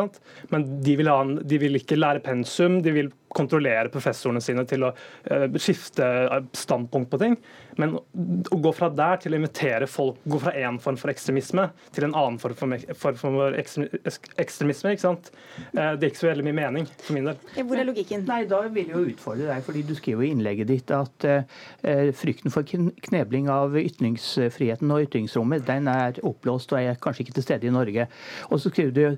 Men de vil, en, de vil, ikke lære pensum, de vil kontrollere professorene sine til å uh, skifte standpunkt på ting. Men å gå fra der til å invitere folk, gå fra én form for ekstremisme til en annen form for, for, for ekstremisme, ikke sant? Uh, det er ikke så veldig mye mening for min del. Hvor er logikken? Nei, Da vil jeg jo utfordre deg, fordi du skriver i innlegget ditt at uh, frykten for knebling av ytringsfriheten og ytringsrommet, den er oppblåst og er kanskje ikke til stede i Norge. Og så du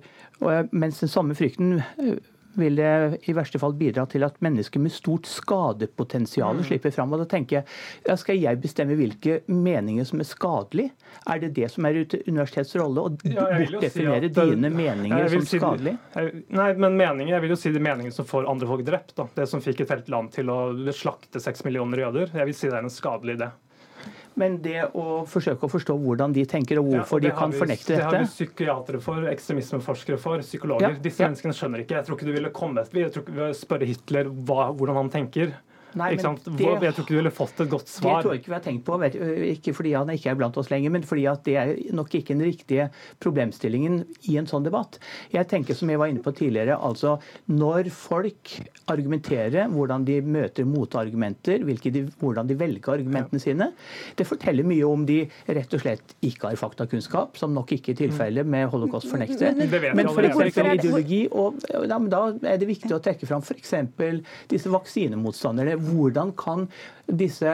mens den samme frykten vil det i verste fall bidra til at mennesker med stort skadepotensial mm. slipper fram. Og da tenker jeg, ja, Skal jeg bestemme hvilke meninger som er skadelige? Er det det som er universitets rolle? Å ja, bortdefinere si dine meninger som si, skadelige? Nei, men meninger, jeg vil jo si de meningene som får andre folk drept. Da. Det som fikk et helt land til å slakte seks millioner jøder. Jeg vil si det er en skadelig idé. Men det å forsøke å forstå hvordan de tenker og hvorfor ja, og de kan vi, fornekte dette Det har vi psykiatere for, ekstremismeforskere for, psykologer. Ja, Disse menneskene skjønner ikke. Jeg tror ikke du ville kommet Jeg tror ikke vi spørre Hitler hva, hvordan han tenker. Nei, det, jeg tror ikke du ville fått et godt svar. Det tror jeg ikke vi har tenkt på. Ikke fordi han ikke er blant oss lenger, men fordi at det er nok ikke den riktige problemstillingen i en sånn debatt. Jeg tenker som jeg var inne på tidligere, altså når folk argumenterer, hvordan de møter motargumenter, de, hvordan de velger argumentene sine, det forteller mye om de rett og slett ikke har faktakunnskap, som nok ikke er tilfellet med holocaust-fornektere. Men f.eks. ideologi, og ja, da er det viktig å trekke fram f.eks. disse vaksinemotstanderne hvordan kan disse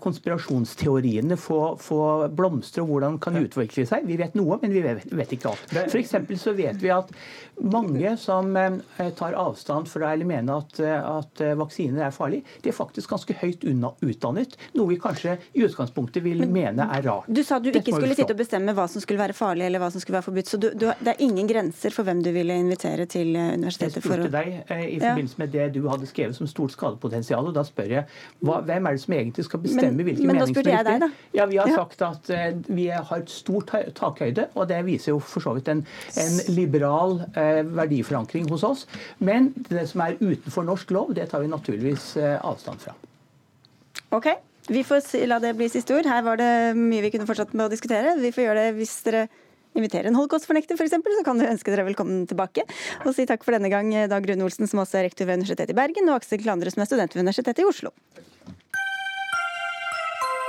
konspirasjonsteoriene få, få, blomstre, og hvordan kan utvikle seg. Vi vet noe, men vi vet, vet ikke alt. For så vet vi at mange som eh, tar avstand fra eller mener at, at vaksiner er farlig, de er faktisk ganske høyt unna utdannet. Noe vi kanskje i utgangspunktet vil mene er rart. Du sa du ikke skulle sitte og bestemme hva som skulle være farlig eller hva som skulle være forbudt. Så du, du, det er ingen grenser for hvem du ville invitere til eh, universitetet? Jeg spurte deg i forbindelse med det du hadde skrevet som stort skadepotensial, og da spør jeg hva, hvem er det som egentlig skal bestemme men, hvilke men mening som er riktig. Ja, Vi har ja. sagt at uh, vi har et stort takhøyde, og det viser jo for så vidt en, en liberal uh, verdiforankring hos oss. Men det som er utenfor norsk lov, det tar vi naturligvis uh, avstand fra. Ok, vi får la det bli siste ord. Her var det mye vi kunne fortsatt med å diskutere. Vi får gjøre det hvis dere inviterer en holocaustfornekter f.eks., så kan du ønske dere velkommen tilbake. Og si takk for denne gang Dag Rune Olsen, som også er rektor ved Universitetet i Bergen, og Aksel Klandre, som er student ved Universitetet i Oslo.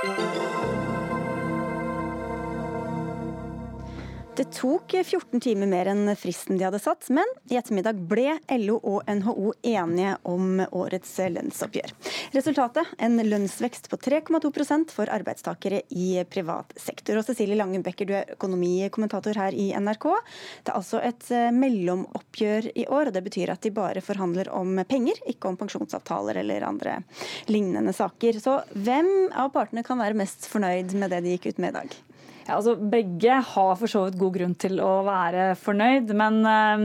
Música Det tok 14 timer mer enn fristen de hadde satt, men i ettermiddag ble LO og NHO enige om årets lønnsoppgjør. Resultatet en lønnsvekst på 3,2% for arbeidstakere i privat sektor. Og Cecilie Langen Becker, du er økonomikommentator her i NRK. Det er altså et eh, mellomoppgjør i år, og det betyr at de bare forhandler om penger, ikke om pensjonsavtaler eller andre lignende saker. Så hvem av partene kan være mest fornøyd med det de gikk ut med i dag? Ja, altså, begge har for så vidt god grunn til å være fornøyd, men, eh,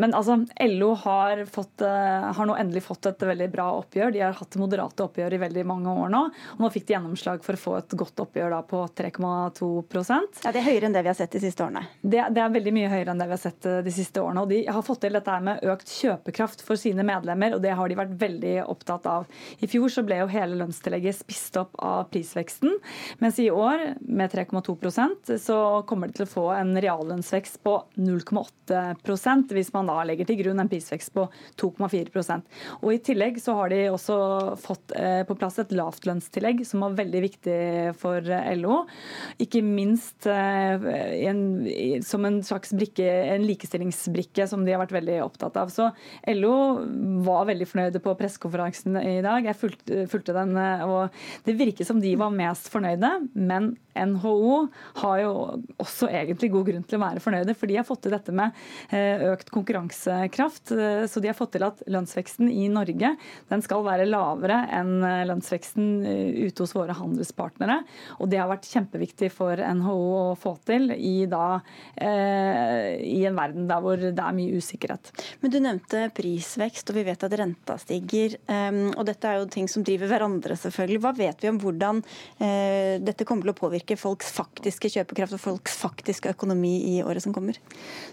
men altså, LO har, fått, eh, har, nå endelig fått et veldig bra oppgjør. De har hatt moderate oppgjør i veldig mange år nå. og Nå fikk de gjennomslag for å få et godt oppgjør da, på 3,2% Ja, Det er høyere enn det vi har sett de siste årene? Det, det, er veldig mye høyere enn det vi har sett eh, de siste årene. og De har fått til dette med økt kjøpekraft for sine medlemmer, og det har de vært veldig opptatt av. I fjor så ble jo hele lønnstillegget spist opp av prisveksten, mens i år, med 3,2 så kommer de til å få en reallønnsvekst på 0,8% hvis man da legger til grunn en prisvekst på 2,4% Og I tillegg så har de også fått eh, på plass et lavtlønnstillegg, som var veldig viktig for LO. Ikke minst eh, en, som en slags brikke, en likestillingsbrikke som de har vært veldig opptatt av. Så LO var veldig fornøyde på pressekonferansen i dag. Jeg fulgte, fulgte den, eh, og det virket som de var mest fornøyde. Men NHO har jo også egentlig god grunn til å være fornøyde, for de har fått til dette med eh, økt konkurransekraft. Eh, så de har fått til at lønnsveksten i Norge den skal være lavere enn eh, lønnsveksten ute hos våre handelspartnere. Og det har vært kjempeviktig for NHO å få til i, da, i en verden der hvor det er mye usikkerhet. Men Du nevnte prisvekst, og vi vet at renta stiger. Og dette er jo ting som driver hverandre, selvfølgelig. Hva vet vi om hvordan dette kommer til å påvirke påvirke folks faktiske kjøpekraft og folks faktiske økonomi i året som kommer?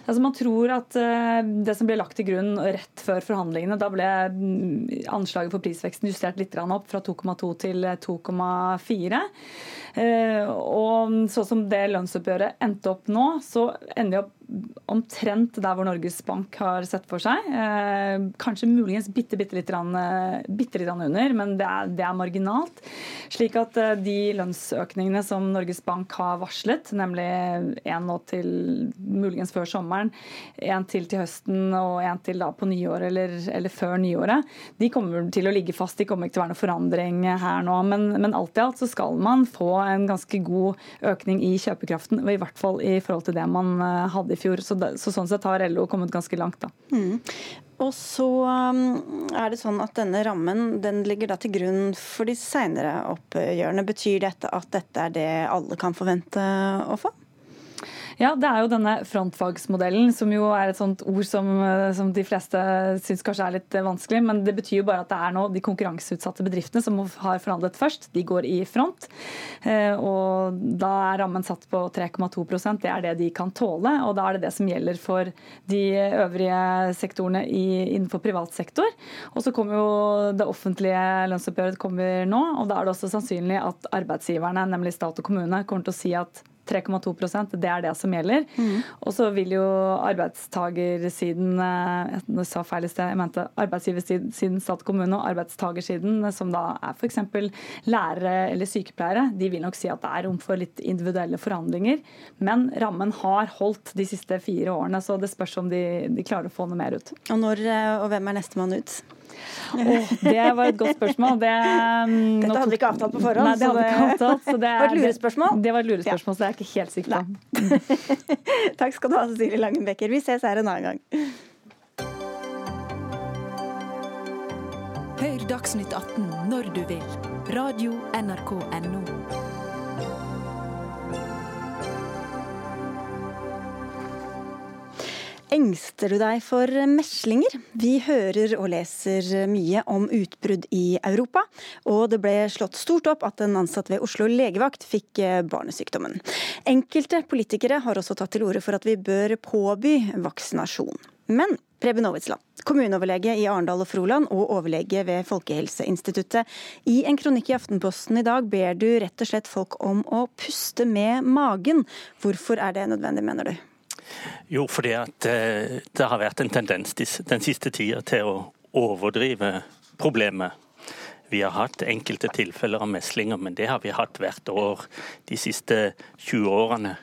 Altså man tror at eh, Det som ble lagt til grunn rett før forhandlingene, da ble mm, anslaget for prisveksten justert litt opp fra 2,2 til 2,4. Eh, og sånn som det lønnsoppgjøret endte opp nå, så ender vi opp omtrent der hvor Norges Bank har sett for seg. Eh, kanskje muligens bitte, bitte litt, rann, bitte litt under, men det er, det er, marginalt. Slik at eh, de lønnsøkningene som Norges Bank har varslet, nemlig én nå til muligens før sommeren, én til til høsten og én til da på nyåret eller, eller, før nyåret, de kommer til å ligge fast. De kommer ikke til å være noe forandring her nå. Men, men alt i alt så skal man få en ganske god økning i kjøpekraften, og i hvert fall i forhold til det man hadde i fjor. Så, så sånn sett har LO kommet ganske langt. da. Mm. Og så um, er det sånn at denne rammen den ligger da til grunn for de seinere oppgjørene. Betyr dette at dette er det alle kan forvente å få? Ja, det er jo denne frontfagsmodellen, som jo er et sånt ord som, eh, som de fleste syns kanskje er litt vanskelig. Men det betyr jo bare at det er nå de konkurranseutsatte bedriftene som har forhandlet først. De går i front. Eh, og da er rammen satt på 3,2% Det er det de kan tåle. Og da er det det som gjelder for de øvrige sektorene i, innenfor privat sektor. Og så kommer jo det offentlige lønnsoppgjøret kommer nå, og da er det også sannsynlig at arbeidsgiverne, nemlig stat og kommune, kommer til å si at 3,2% det er det som gjelder. Mm. Og så vil jo arbeidstagersiden eh, Jeg sa feil i sted, jeg mente arbeidsgiversiden stat kommune og arbeidstagersiden, som da er f.eks. lærere eller sykepleiere, de vil nok si at det er rom for litt individuelle forhandlinger. Men rammen har holdt de siste fire årene, så det spørs om de, de klarer å få noe mer ut. Og når eh, og hvem er nestemann ut? Oh, det var et godt spørsmål. Det, um, Dette hadde vi ikke avtalt på forhånd. Nei, det hadde ikke avtalt, så det, var et lurespørsmål? Det var et lurespørsmål, så det er jeg ikke helt sikker på. Takk skal du ha, Cecilie Langenbecker. Vi ses her en annen gang. Hør Dagsnytt 18 når du vil. Radio NRK Radio.nrk.no. Engster du deg for meslinger? Vi hører og leser mye om utbrudd i Europa, og det ble slått stort opp at en ansatt ved Oslo legevakt fikk eh, barnesykdommen. Enkelte politikere har også tatt til orde for at vi bør påby vaksinasjon. Men Preben Aavitsland, kommuneoverlege i Arendal og Froland og overlege ved Folkehelseinstituttet. I en kronikk i Aftenposten i dag ber du rett og slett folk om å puste med magen. Hvorfor er det nødvendig, mener du? Jo, fordi at eh, det har vært en tendens den siste tida til å overdrive problemet. Vi har hatt enkelte tilfeller av meslinger, men det har vi hatt hvert år de siste 20 årene.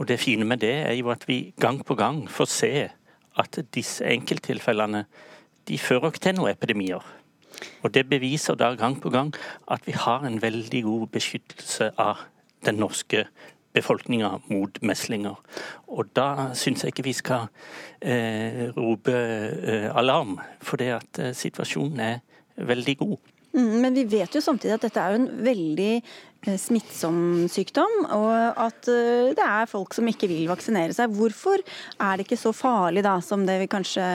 Og Det fine med det er jo at vi gang på gang får se at disse enkelttilfellene de fører ikke til noen epidemier. Og Det beviser da gang på gang at vi har en veldig god beskyttelse av den norske befolkninga mot meslinger. Og da syns jeg ikke vi skal eh, rope eh, alarm, for det at eh, situasjonen er veldig god. Mm, men vi vet jo samtidig at dette er en veldig eh, smittsom sykdom, og at eh, det er folk som ikke vil vaksinere seg. Hvorfor er det ikke så farlig da, som det vi kanskje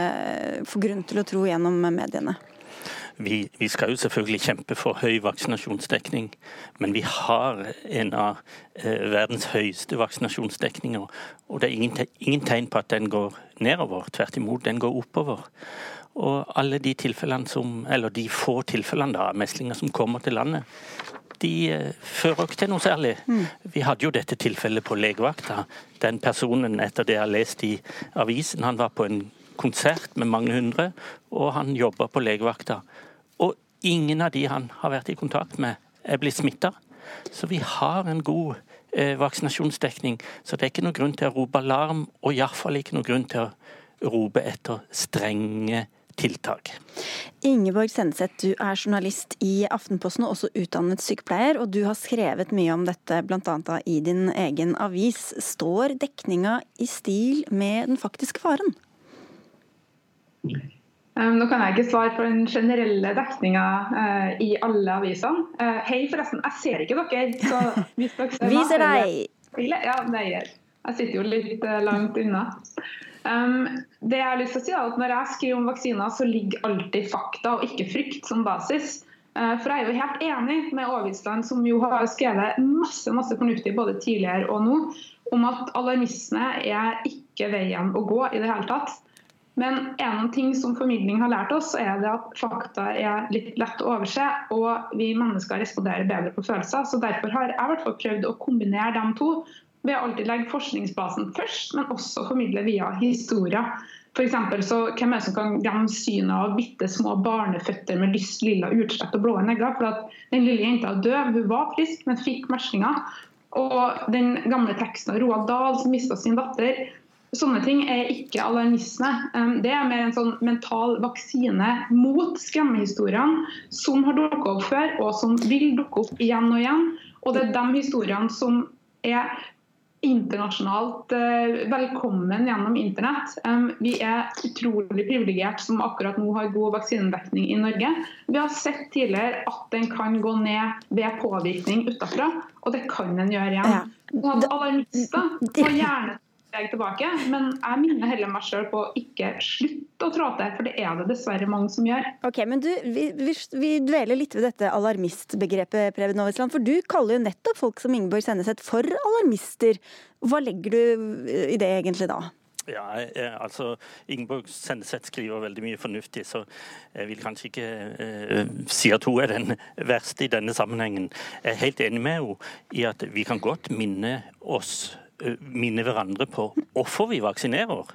får grunn til å tro gjennom mediene? Vi, vi, skal jo selvfølgelig kjempe for høy vaksinasjonsdekning, men vi har en av eh, verdens høyeste vaksinasjonsdekninger. Og det er ingen, ingen, tegn på at den går nedover. Tvert imot, den går oppover. Og alle de tilfellene som, eller de få tilfellene av meslinger som kommer til landet, de eh, fører ikke til noe særlig. Mm. Vi hadde jo dette tilfellet på legevakta. Den personen, etter det jeg har lest i avisen, han var på en konsert med mange hundre, og han jobber på legevakta. Ingen av de han har vært i kontakt med, er blitt smitta. Så vi har en god eh, vaksinasjonsdekning. Så det er ikke noe grunn til å rope alarm, og iallfall ikke noe grunn til å rope etter strenge tiltak. Ingeborg Sendeseth, du er journalist i Aftenposten og også utdannet sykepleier. Og du har skrevet mye om dette, bl.a. i din egen avis. Står dekninga i stil med den faktiske faren? Um, nå kan jeg ikke svare for den generelle dekninga uh, i alle avisene. Uh, hei, forresten, jeg ser ikke dere. Så hvis dere ser Viser deg! Ja, nei, jeg sitter jo litt uh, langt unna. Um, det jeg har lyst til å si er at Når jeg skriver om vaksiner, så ligger alltid fakta og ikke frykt som basis. For jeg er jo helt enig med Aavitsland, som jo har skrevet masse masse fornuftig både tidligere og nå, om at alarmisme er ikke veien å gå i det hele tatt. Men en ting som formidling har lært oss, er det at fakta er litt lett å overse, og vi mennesker responderer bedre på følelser. Så Derfor har jeg i hvert fall prøvd å kombinere de to ved å alltid legge forskningsbasen først, men også formidle via historier. For så Hvem er det som kan glemme synet av bitte små barneføtter med lyst lilla utslett og blå negler? For at Den lille jenta døv, hun var frisk, men fikk meslinger. Og den gamle teksten av Roald Dahl som mista sin datter, Sånne ting er ikke alarmisme. Det er mer en sånn mental vaksine mot skremmehistoriene som har dukket opp før, og som vil dukke opp igjen og igjen. Og det er de historiene som er internasjonalt eh, velkommen gjennom internett. Vi er utrolig privilegert som akkurat nå har god vaksinedekning i Norge. Vi har sett tidligere at den kan gå ned ved påvirkning utenfra, og det kan den gjøre igjen. Ja. Alarmister må gjerne steg tilbake. Men jeg minner heller meg sjøl på å ikke slutte å trå til, for det er det dessverre mange som gjør. Ok, men du, vi, vi, vi dveler litt ved dette alarmistbegrepet, Preben Aavitsland. For du kaller jo nettopp folk som Ingeborg Senneset for alarmister. Hva legger du i det egentlig da? Ja, altså Ingeborg Senneset skriver veldig mye fornuftig, så jeg vil kanskje ikke eh, si at hun er den verste i denne sammenhengen. Jeg er helt enig med henne i at vi kan godt minne oss Eh, minne hverandre på hvorfor vi vaksinerer.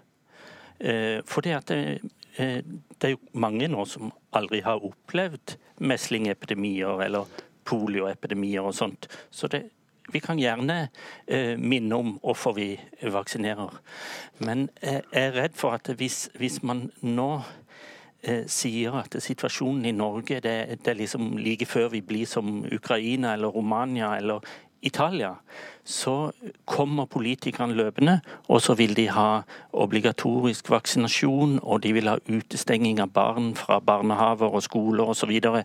Eh, for det, det, eh, det er jo mange nå som aldri har opplevd meslingepidemier eller polioepidemier og sånt. Så det, vi kan gjerne minne om hvorfor vi vaksinerer. Men jeg er redd for at hvis, hvis man nå sier at situasjonen i Norge det, det, er liksom like før vi blir som Ukraina eller Romania eller Italia, så kommer politikerne løpende, og så vil de ha obligatorisk vaksinasjon, og de vil ha utestenging av barn fra barnehaver og skoler osv. Og,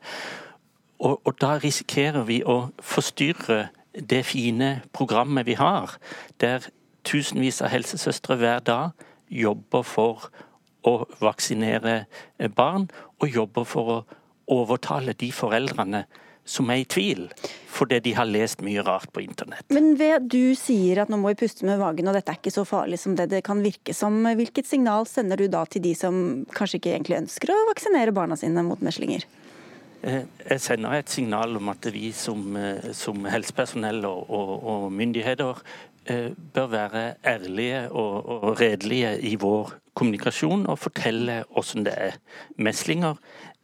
og, og da risikerer vi å forstyrre det fine programmet vi har, der tusenvis av helsesøstre hver dag jobber for å vaksinere barn, og jobber for å overtale de foreldrene som er i tvil, fordi de har lest mye rart på internett. Men ved du sier at nå må vi puste med magen og dette er ikke så farlig som det det kan virke som, hvilket signal sender du da til de som kanskje ikke egentlig ønsker å vaksinere barna sine mot meslinger? Eh, jeg sender et signal om at vi som, eh, som helsepersonell og, og, og, myndigheter eh, bør være ærlige og, og redelige i vår kommunikasjon og fortelle hvordan det er. Meslinger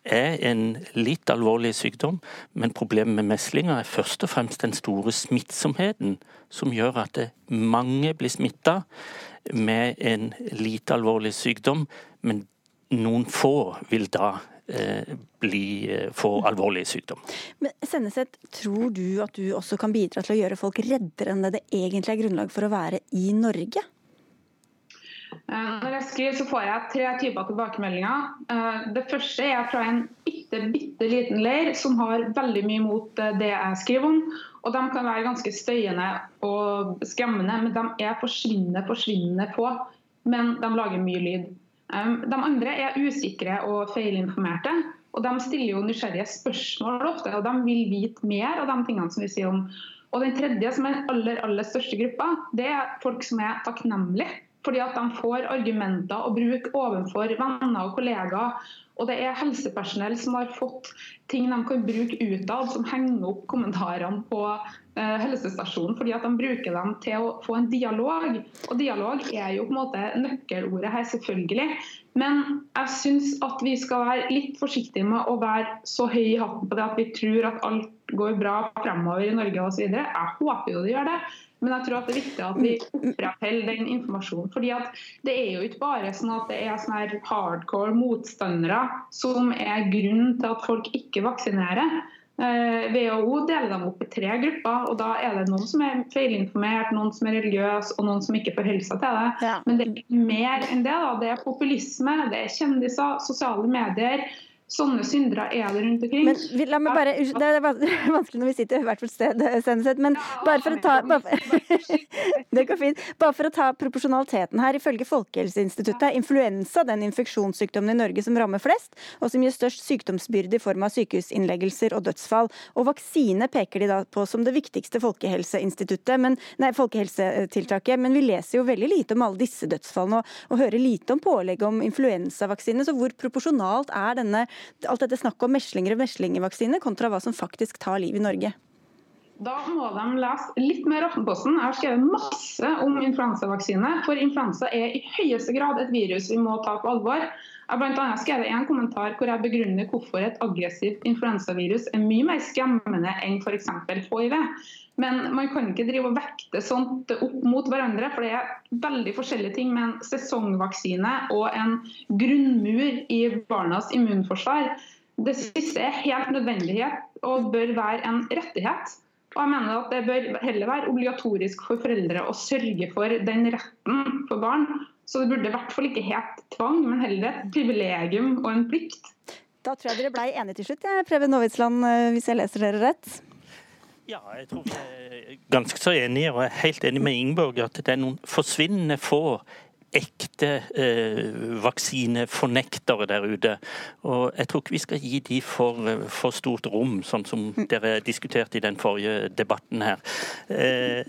er en litt alvorlig sykdom, men problemet med meslinger er først og fremst den store smittsomheten, som gjør at mange blir smitta med en lite alvorlig sykdom, men noen få vil da eh, bli, eh, få alvorlig sykdom. Men Senneset, tror du at du også kan bidra til å gjøre folk reddere enn det det egentlig er grunnlag for å være i Norge? Eh, når jeg skriver, så får jeg tre typer tilbakemeldinger. Eh, det første er fra en bitte, bitte liten leir som har veldig mye mot eh, det jeg skriver om. Og De kan være ganske støyende og skremmende, men de er forsvinnende, forsvinnende få. Men de lager mye lyd. De andre er usikre og feilinformerte. Og De stiller jo nysgjerrige spørsmål ofte, og de vil vite mer av de tingene som vi sier om. Og Den tredje, som er den aller, aller største gruppa, det er folk som er takknemlige fordi at de får argumenter å bruke overfor venner og kollegaer. Og det er helsepersonell som har fått ting de kan bruke utad, som henger opp kommentarene på eh, helsestasjonen, fordi at de bruker dem til å få en dialog. Og dialog er jo på en måte nøkkelordet her, selvfølgelig. Men jeg syns at vi skal være litt forsiktige med å være så høy i hatten på det at vi tror at alt går bra fremover i Norge osv. Jeg håper jo det gjør det. Men jeg tror at det er viktig at vi opprettholder den informasjonen. fordi at Det er jo ikke bare sånn at det er sånne hardcore motstandere som er grunnen til at folk ikke vaksinerer. WHO eh, deler dem opp i tre grupper. og Da er det noen som er feilinformert, noen som er religiøse og noen som ikke forholder seg til det. Ja. Men det er mer enn det. da. Det er populisme, det er kjendiser, sosiale medier. Sånne syndere er det rundt omkring. Men la meg bare, Det er vanskelig når vi sitter i hvert fall sted, Senneset, men bare for å ta Det går fint. Bare for å ta proporsjonaliteten her. Ifølge Folkehelseinstituttet er influensa den infeksjonssykdommen i Norge som rammer flest, og som gir størst sykdomsbyrde i form av sykehusinnleggelser og dødsfall. Og vaksine peker de da på som det viktigste folkehelseinstituttet, men, nei, folkehelsetiltaket. Men vi leser jo veldig lite om alle disse dødsfallene, og, og hører lite om pålegg om influensavaksine. Så hvor proporsjonalt er denne alt dette snakket om meslinger og meslingvaksine kontra hva som faktisk tar liv i Norge? Da må de lese litt mer Aftenposten. Jeg har skrevet masse om influensavaksine. For influensa er i høyeste grad et virus vi må ta på alvor. Jeg har bl.a. skrevet en kommentar hvor jeg begrunner hvorfor et aggressivt influensavirus er mye mer skremmende enn f.eks. hiv. Men man kan ikke drive og vekte sånt opp mot hverandre, for det er veldig forskjellige ting med en sesongvaksine og en grunnmur i barnas immunforsvar. Det siste er helt nødvendighet og bør være en rettighet. Og jeg mener at Det bør heller være obligatorisk for foreldre å sørge for den retten for barn. Så det burde i hvert fall ikke het tvang, men heller et privilegium og en plikt. Da tror jeg dere blei enige til slutt, ja. Preben Aavitsland, eh, hvis jeg leser dere rett? Ja, jeg tror vi er ganske så enige, og jeg er helt enig med Ingeborg at det er noen forsvinnende få ekte eh, vaksinefornektere der ute. Og jeg tror ikke vi skal gi de for, eh, for stort rom, sånn som dere diskuterte i den forrige debatten her. Eh,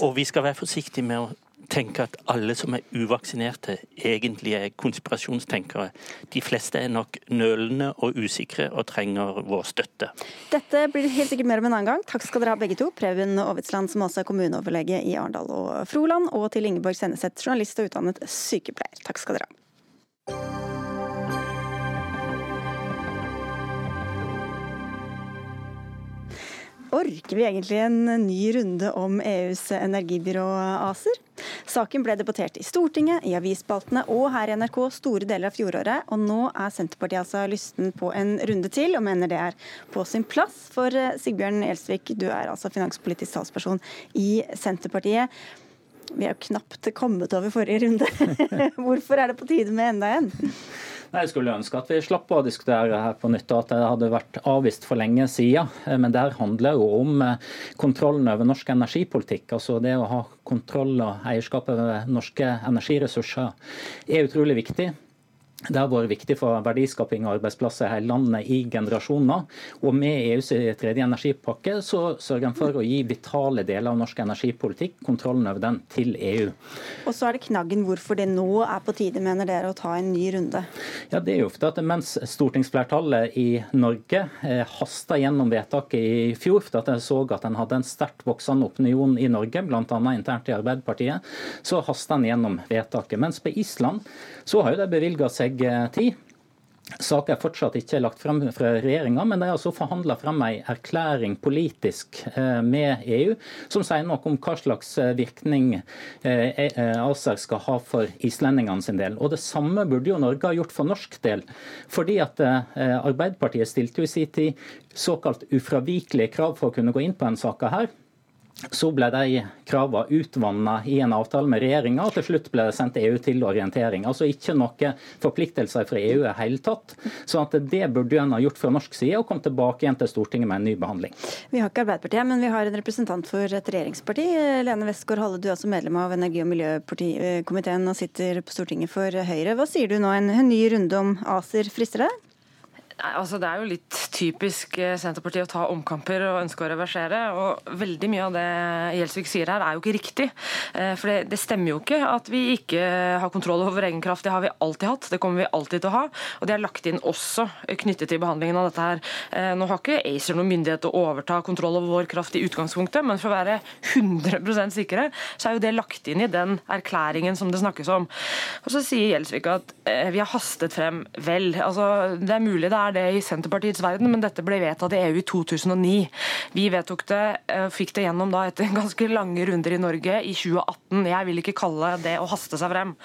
og vi skal være forsiktige med å tenke at alle som er uvaksinerte, egentlig er konspirasjonstenkere. De fleste er nok nølende og usikre og trenger vår støtte. Dette blir helt sikkert mer om en annen gang. Takk skal dere ha begge to. Preben Aavitsland, som også er kommuneoverlege i Arendal og Froland, og til Ingeborg Senneset, journalist og utdannet sykepleier. Takk skal dere ha. Orker vi egentlig en ny runde om EUs energibyrå ACER? Saken ble debattert i Stortinget, i avisspaltene og her i NRK store deler av fjoråret. Og nå er Senterpartiet altså lysten på en runde til, og mener det er på sin plass. For eh, Sigbjørn Gjelsvik, du er altså finanspolitisk talsperson i Senterpartiet. Vi er jo knapt kommet over forrige runde. Hvorfor er det på tide med enda en? Jeg skulle ønske at vi slapp å diskutere her på nytt, og at det hadde vært avvist for lenge siden. Men det handler jo om eh, kontrollen over norsk energipolitikk. altså Det å ha kontroll og eierskap over norske energiressurser er utrolig viktig. Det har vært viktig for verdiskaping og arbeidsplasser i hele landet i generasjoner. Og med EUs tredje energipakke så sørger en for å gi vitale deler av norsk energipolitikk kontrollen over den til EU. Og så er det knaggen hvorfor det nå er på tide, mener dere, å ta en ny runde? Ja, Det er jo ofte at mens stortingsflertallet i Norge eh, hasta gjennom vedtaket i fjor, for at en så at en hadde en sterkt voksende opinion i Norge, bl.a. internt i Arbeiderpartiet, så hasta en gjennom vedtaket. Mens på Island så har jo de bevilga seg tid. Saken er fortsatt ikke lagt frem fra regjeringa, men de har altså forhandla frem en erklæring politisk eh, med EU som sier noe om hva slags eh, virkning eh, ACER skal ha for islendingene sin del. Og Det samme burde jo Norge ha gjort for norsk del. Fordi at Arbeiderpartiet stilte jo i sin tid såkalt ufravikelige krav for å kunne gå inn på en sak her. Så ble de kravene utvanna i en avtale med regjeringa, og til slutt ble det sendt EU til orientering. Altså ikke noen forpliktelser fra EU i hele tatt. Så det burde en ha gjort fra norsk side, og komme tilbake igjen til Stortinget med en ny behandling. Vi har ikke Arbeiderpartiet, men vi har en representant for et regjeringsparti. Lene Westgård-Halle, du er altså medlem av energi- og miljøkomiteen og sitter på Stortinget for Høyre. Hva sier du nå, en ny runde om ACER frister det? Nei, altså Det er jo litt typisk eh, Senterpartiet å ta omkamper og ønske å reversere. og Veldig mye av det Gjelsvik sier her er jo ikke riktig. Eh, for det, det, stemmer jo ikke at vi ikke har kontroll over egen kraft. Det har vi alltid hatt. Det kommer vi alltid til å ha. Og det er lagt inn også knyttet til behandlingen av dette her. Eh, nå har ikke ACER noen myndighet til å overta kontroll over vår kraft i utgangspunktet, men for å være 100% sikre, så er jo det lagt inn i den erklæringen som det snakkes om. Og Så sier Gjelsvik at vi har hastet frem. Vel, altså det er mulig det er det i Senterpartiets verden, men dette ble vedtatt i EU i 2009. Vi vedtok det, eh, fikk det gjennom da etter ganske lange runder i Norge i 2018. Jeg vil ikke kalle det å haste seg frem.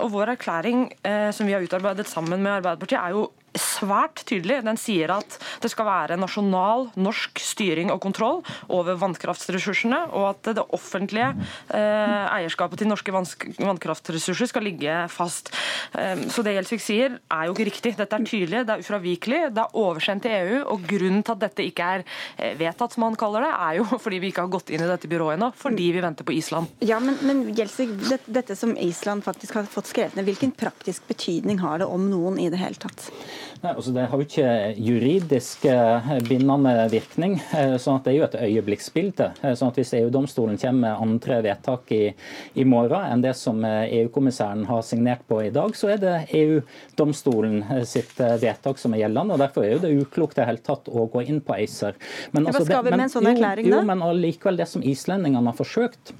Og Vår erklæring eh, som vi har utarbeidet sammen med Arbeiderpartiet, er jo svært tydelig. Den sier at det skal være nasjonal norsk styring og kontroll over vannkraftressursene, og at det offentlige eh, eierskapet til norske vannkraftressurser skal ligge fast. Eh, så det Gjelsvik sier er jo ikke riktig. Dette er tydelig, det er ufravikelig, det er oversendt til EU. og Grunnen til at dette ikke er eh, vedtatt, som han kaller det, er jo fordi vi ikke har gått inn i dette byrået ennå, fordi vi venter på Island. Ja, men, men Gjelsvik, det, dette som Island faktisk har fått skrevet ned, hvilken praktisk betydning har det om noen i det hele tatt? Nei, altså Det har jo ikke juridisk eh, bindende virkning. Sånn at Det er jo et øyeblikksbilde. Eh, sånn at Hvis EU-domstolen kommer med andre vedtak i, i morgen enn det som EU-kommissæren har signert på i dag, så er det EU-domstolen sitt vedtak som er gjeldende. og Derfor er jo det uklokt det hele tatt å gå inn på ACER. Men, altså, det, men, jo, sånn da? Jo, men allikevel det som islendingene har forsøkt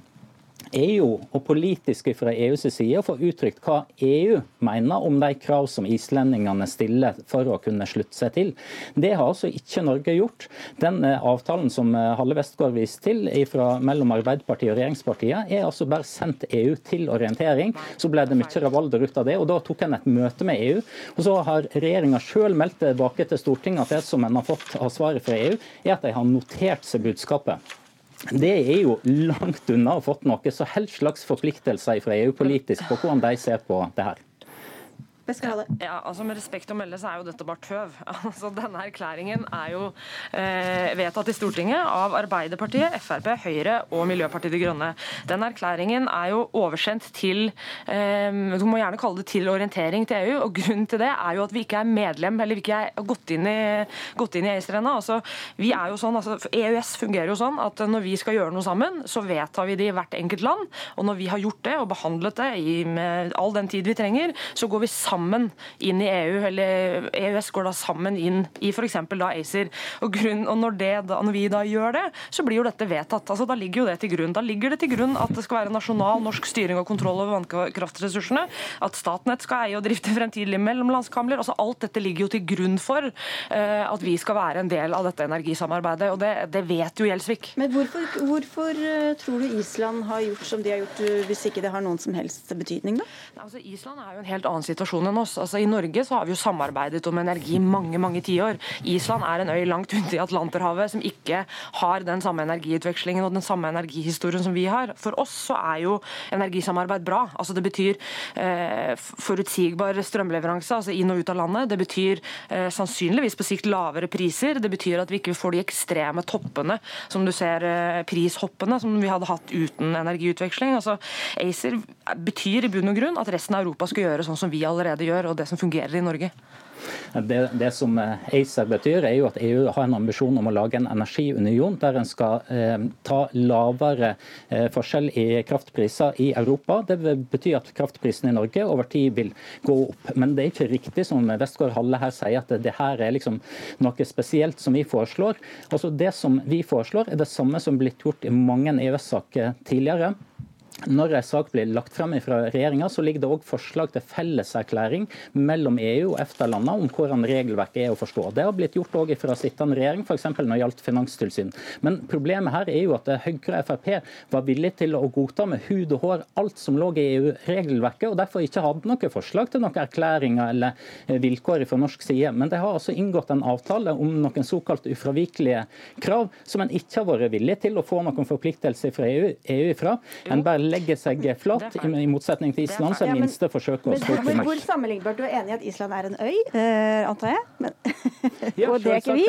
jo og politiske fra EUs side får få uttrykt hva EU mener om de krav som islendingene stiller for å kunne slutte seg til. Det har altså ikke Norge gjort. Den eh, avtalen som eh, Halle Westgård viste til fra, mellom Arbeiderpartiet og regjeringspartiene, er altså bare sendt EU til orientering. Så ble det mye rabalder ut av det, og da tok en et møte med EU. Og så har regjeringa sjøl meldt tilbake til Stortinget at det som en har fått av svaret fra EU, er at de har notert seg budskapet. Det er jo langt unna å ha fått noe så helst slags forpliktelser fra EU politisk på hvordan de ser på det her. Ja, altså Med respekt å melde så er jo dette bare tøv. Altså Denne erklæringen er jo eh, vedtatt i Stortinget av Arbeiderpartiet, Frp, Høyre og Miljøpartiet De Grønne. Den erklæringen er jo oversendt til eh, du må gjerne kalle det til orientering til EU. og Grunnen til det er jo at vi ikke er medlem, eller vi ikke er gått inn i, gått inn i ACER ennå. Altså, vi er jo sånn, altså, EØS fungerer jo sånn at når vi skal gjøre noe sammen, så vedtar vi det i hvert enkelt land. Og når vi har gjort det og behandlet det i, all den tid vi trenger, så går vi sammen sammen inn i EU, eller EØS går da sammen inn i f.eks. da ACER. Og, grunn, og når, det, da, når, vi da gjør det, så blir jo dette vedtatt. Altså, da ligger jo det til grunn. Da ligger det til grunn at det skal være nasjonal norsk styring og kontroll over vannkraftressursene, at Statnett skal eie og drifte fremtidige mellomlandskabler. Altså, alt dette ligger jo til grunn for uh, at vi skal være en del av dette energisamarbeidet. og Det, det vet jo Gjelsvik. Men hvorfor, hvorfor uh, tror du Island har gjort som de har gjort, uh, hvis ikke det har noen som helst betydning? da? Altså, Island er jo en helt annen situasjon enn oss. Altså, I Norge så har vi jo samarbeidet om energi i mange mange tiår. Island er en øy langt ute i Atlanterhavet som ikke har den samme energiutvekslingen og den samme energihistorien som vi har. For oss så er jo energisamarbeid bra. Altså Det betyr eh, forutsigbar strømleveranse altså inn og ut av landet. Det betyr eh, sannsynligvis på sikt lavere priser. Det betyr at vi ikke får de ekstreme toppene som du ser, eh, prishoppene, som vi hadde hatt uten energiutveksling. Altså ACER betyr i bunn og grunn at resten av Europa skal gjøre sånn som vi allerede gjør, og det som fungerer i Norge. Det, det, som eh, ACER betyr, er jo at EU har en ambisjon om å lage en energiunion der en skal eh, ta lavere eh, forskjell i kraftpriser i Europa. Det betyr at kraftprisen i Norge over tid vil gå opp. Men det er ikke riktig som Westgård Halle her sier, at det her er liksom noe spesielt som vi foreslår. Altså Det som vi foreslår, er det samme som blitt gjort i mange EØS-saker tidligere. Når en sak blir lagt frem fra regjeringa, så ligger det òg forslag til felleserklæring mellom EU og EFTA-landene om hvordan regelverket er å forstå. Det har blitt gjort òg fra sittende regjering, f.eks. når det gjaldt finanstilsyn. Men problemet her er jo at Høyre og Frp var villige til å godta med hud og hår alt som lå i EU-regelverket, og derfor ikke hadde noe forslag til noen erklæringer eller eh, vilkår fra norsk side. Men de har altså inngått en avtale om noen såkalt ufravikelige krav, som en ikke har vært villig til å få noen forpliktelser fra EU, EU ifra. En bare legger seg flat, i motsetning til Island, som ja, minste forsøker å stå til Hvor, sammenlignbart? Du er enig i at Island er en øy, uh, antar jeg? Men, ja, og det er ikke vi?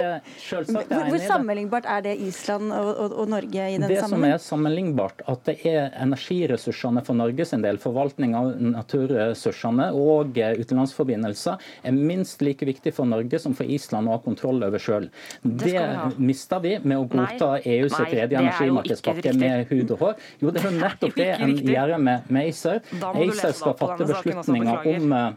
Hvor, hvor sammenlignbart er det Island og, og, og Norge i den det sammenheng? Det som er sammenlignbart, at det er energiressursene for Norge sin del, forvaltning av naturressursene og utenlandsforbindelser, er minst like viktig for Norge som for Island å ha kontroll over sjøl. Det, det mister vi med å godta EUs tredje energimarkedspakke med hud og hår. Jo, det er jo nettopp det det en gjøre med, med ACER. ACER skal fatte beslutninger om eh,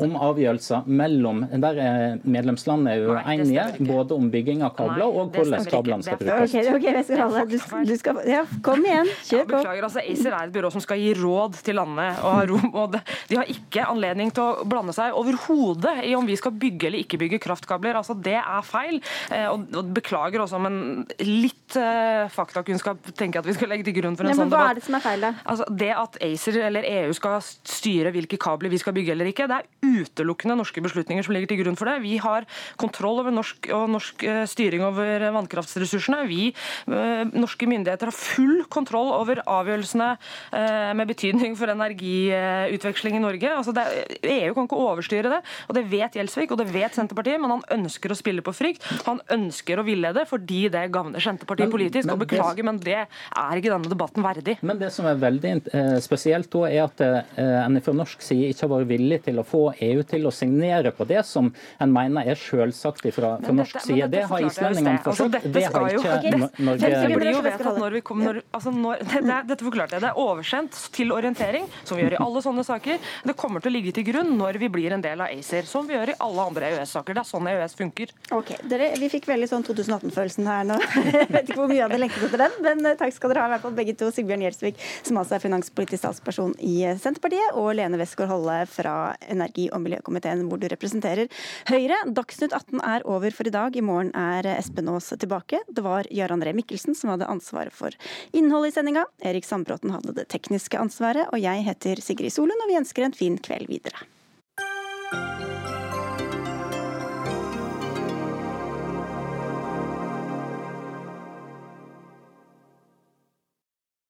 om avgjørelser mellom der medlemslandene er uenige, både om bygging av kabler og hvordan kablene skal brukes. Okay, okay, du, du skal, ja, kom igjen, kjør på. Ja, beklager, altså ACER er et byrå som skal gi råd til landene. Og, og de har ikke anledning til å blande seg overhodet i om vi skal bygge eller ikke bygge kraftkabler. Altså, det er feil. Eh, og, og beklager også, men litt uh, faktakunnskap tenker jeg at vi skal legge til grunn for en Nei, sånn debatt. Hva er det som er feil, da? Altså, det at ACER eller EU skal styre hvilke kabler vi skal bygge eller ikke, det er utelukkende norske beslutninger som ligger til grunn for det. Vi har kontroll over norsk, og norsk eh, styring over vannkraftsressursene. Vi, eh, norske myndigheter, har full kontroll over avgjørelsene eh, med betydning for energiutveksling i Norge. Altså det, EU kan ikke overstyre det, og det vet Gjelsvik og det vet Senterpartiet, men han ønsker å spille på frykt. Han ønsker å villede fordi det gagner Senterpartiet politisk. Men, men, og beklager, men det er ikke denne debatten verdig. Men det som er veldig spesielt er at en fra norsk side ikke har vært villig til å få EU til å signere på det som en mener er selvsagt fra, fra norsk side. Det har islendingene altså, det har ikke Norge Det blir jo vedtatt når vi kommer når, altså når, det, det, Dette forklarte jeg. Det er oversendt til orientering, som vi gjør i alle sånne saker. Det kommer til å ligge til grunn når vi blir en del av ACER, som vi gjør i alle andre EØS-saker. Det er sånn EØS funker. Ok, dere, Vi fikk veldig sånn 2018-følelsen her nå. Jeg vet ikke hvor mye av det lengtet etter den, men eh, takk skal dere ha, i hvert fall begge to. Sigbjørn Gjelsvik, som altså er finanspolitisk statsperson i Senterpartiet, og Lene Westgård-Holle fra energi- og miljøkomiteen, hvor du representerer Høyre. Dagsnytt 18 er over for i dag. I morgen er Espen Aas tilbake. Det var Jarand Ree Mikkelsen som hadde ansvaret for innholdet i sendinga. Erik Sandbråten hadde det tekniske ansvaret, og jeg heter Sigrid Solund, og vi ønsker en fin kveld videre.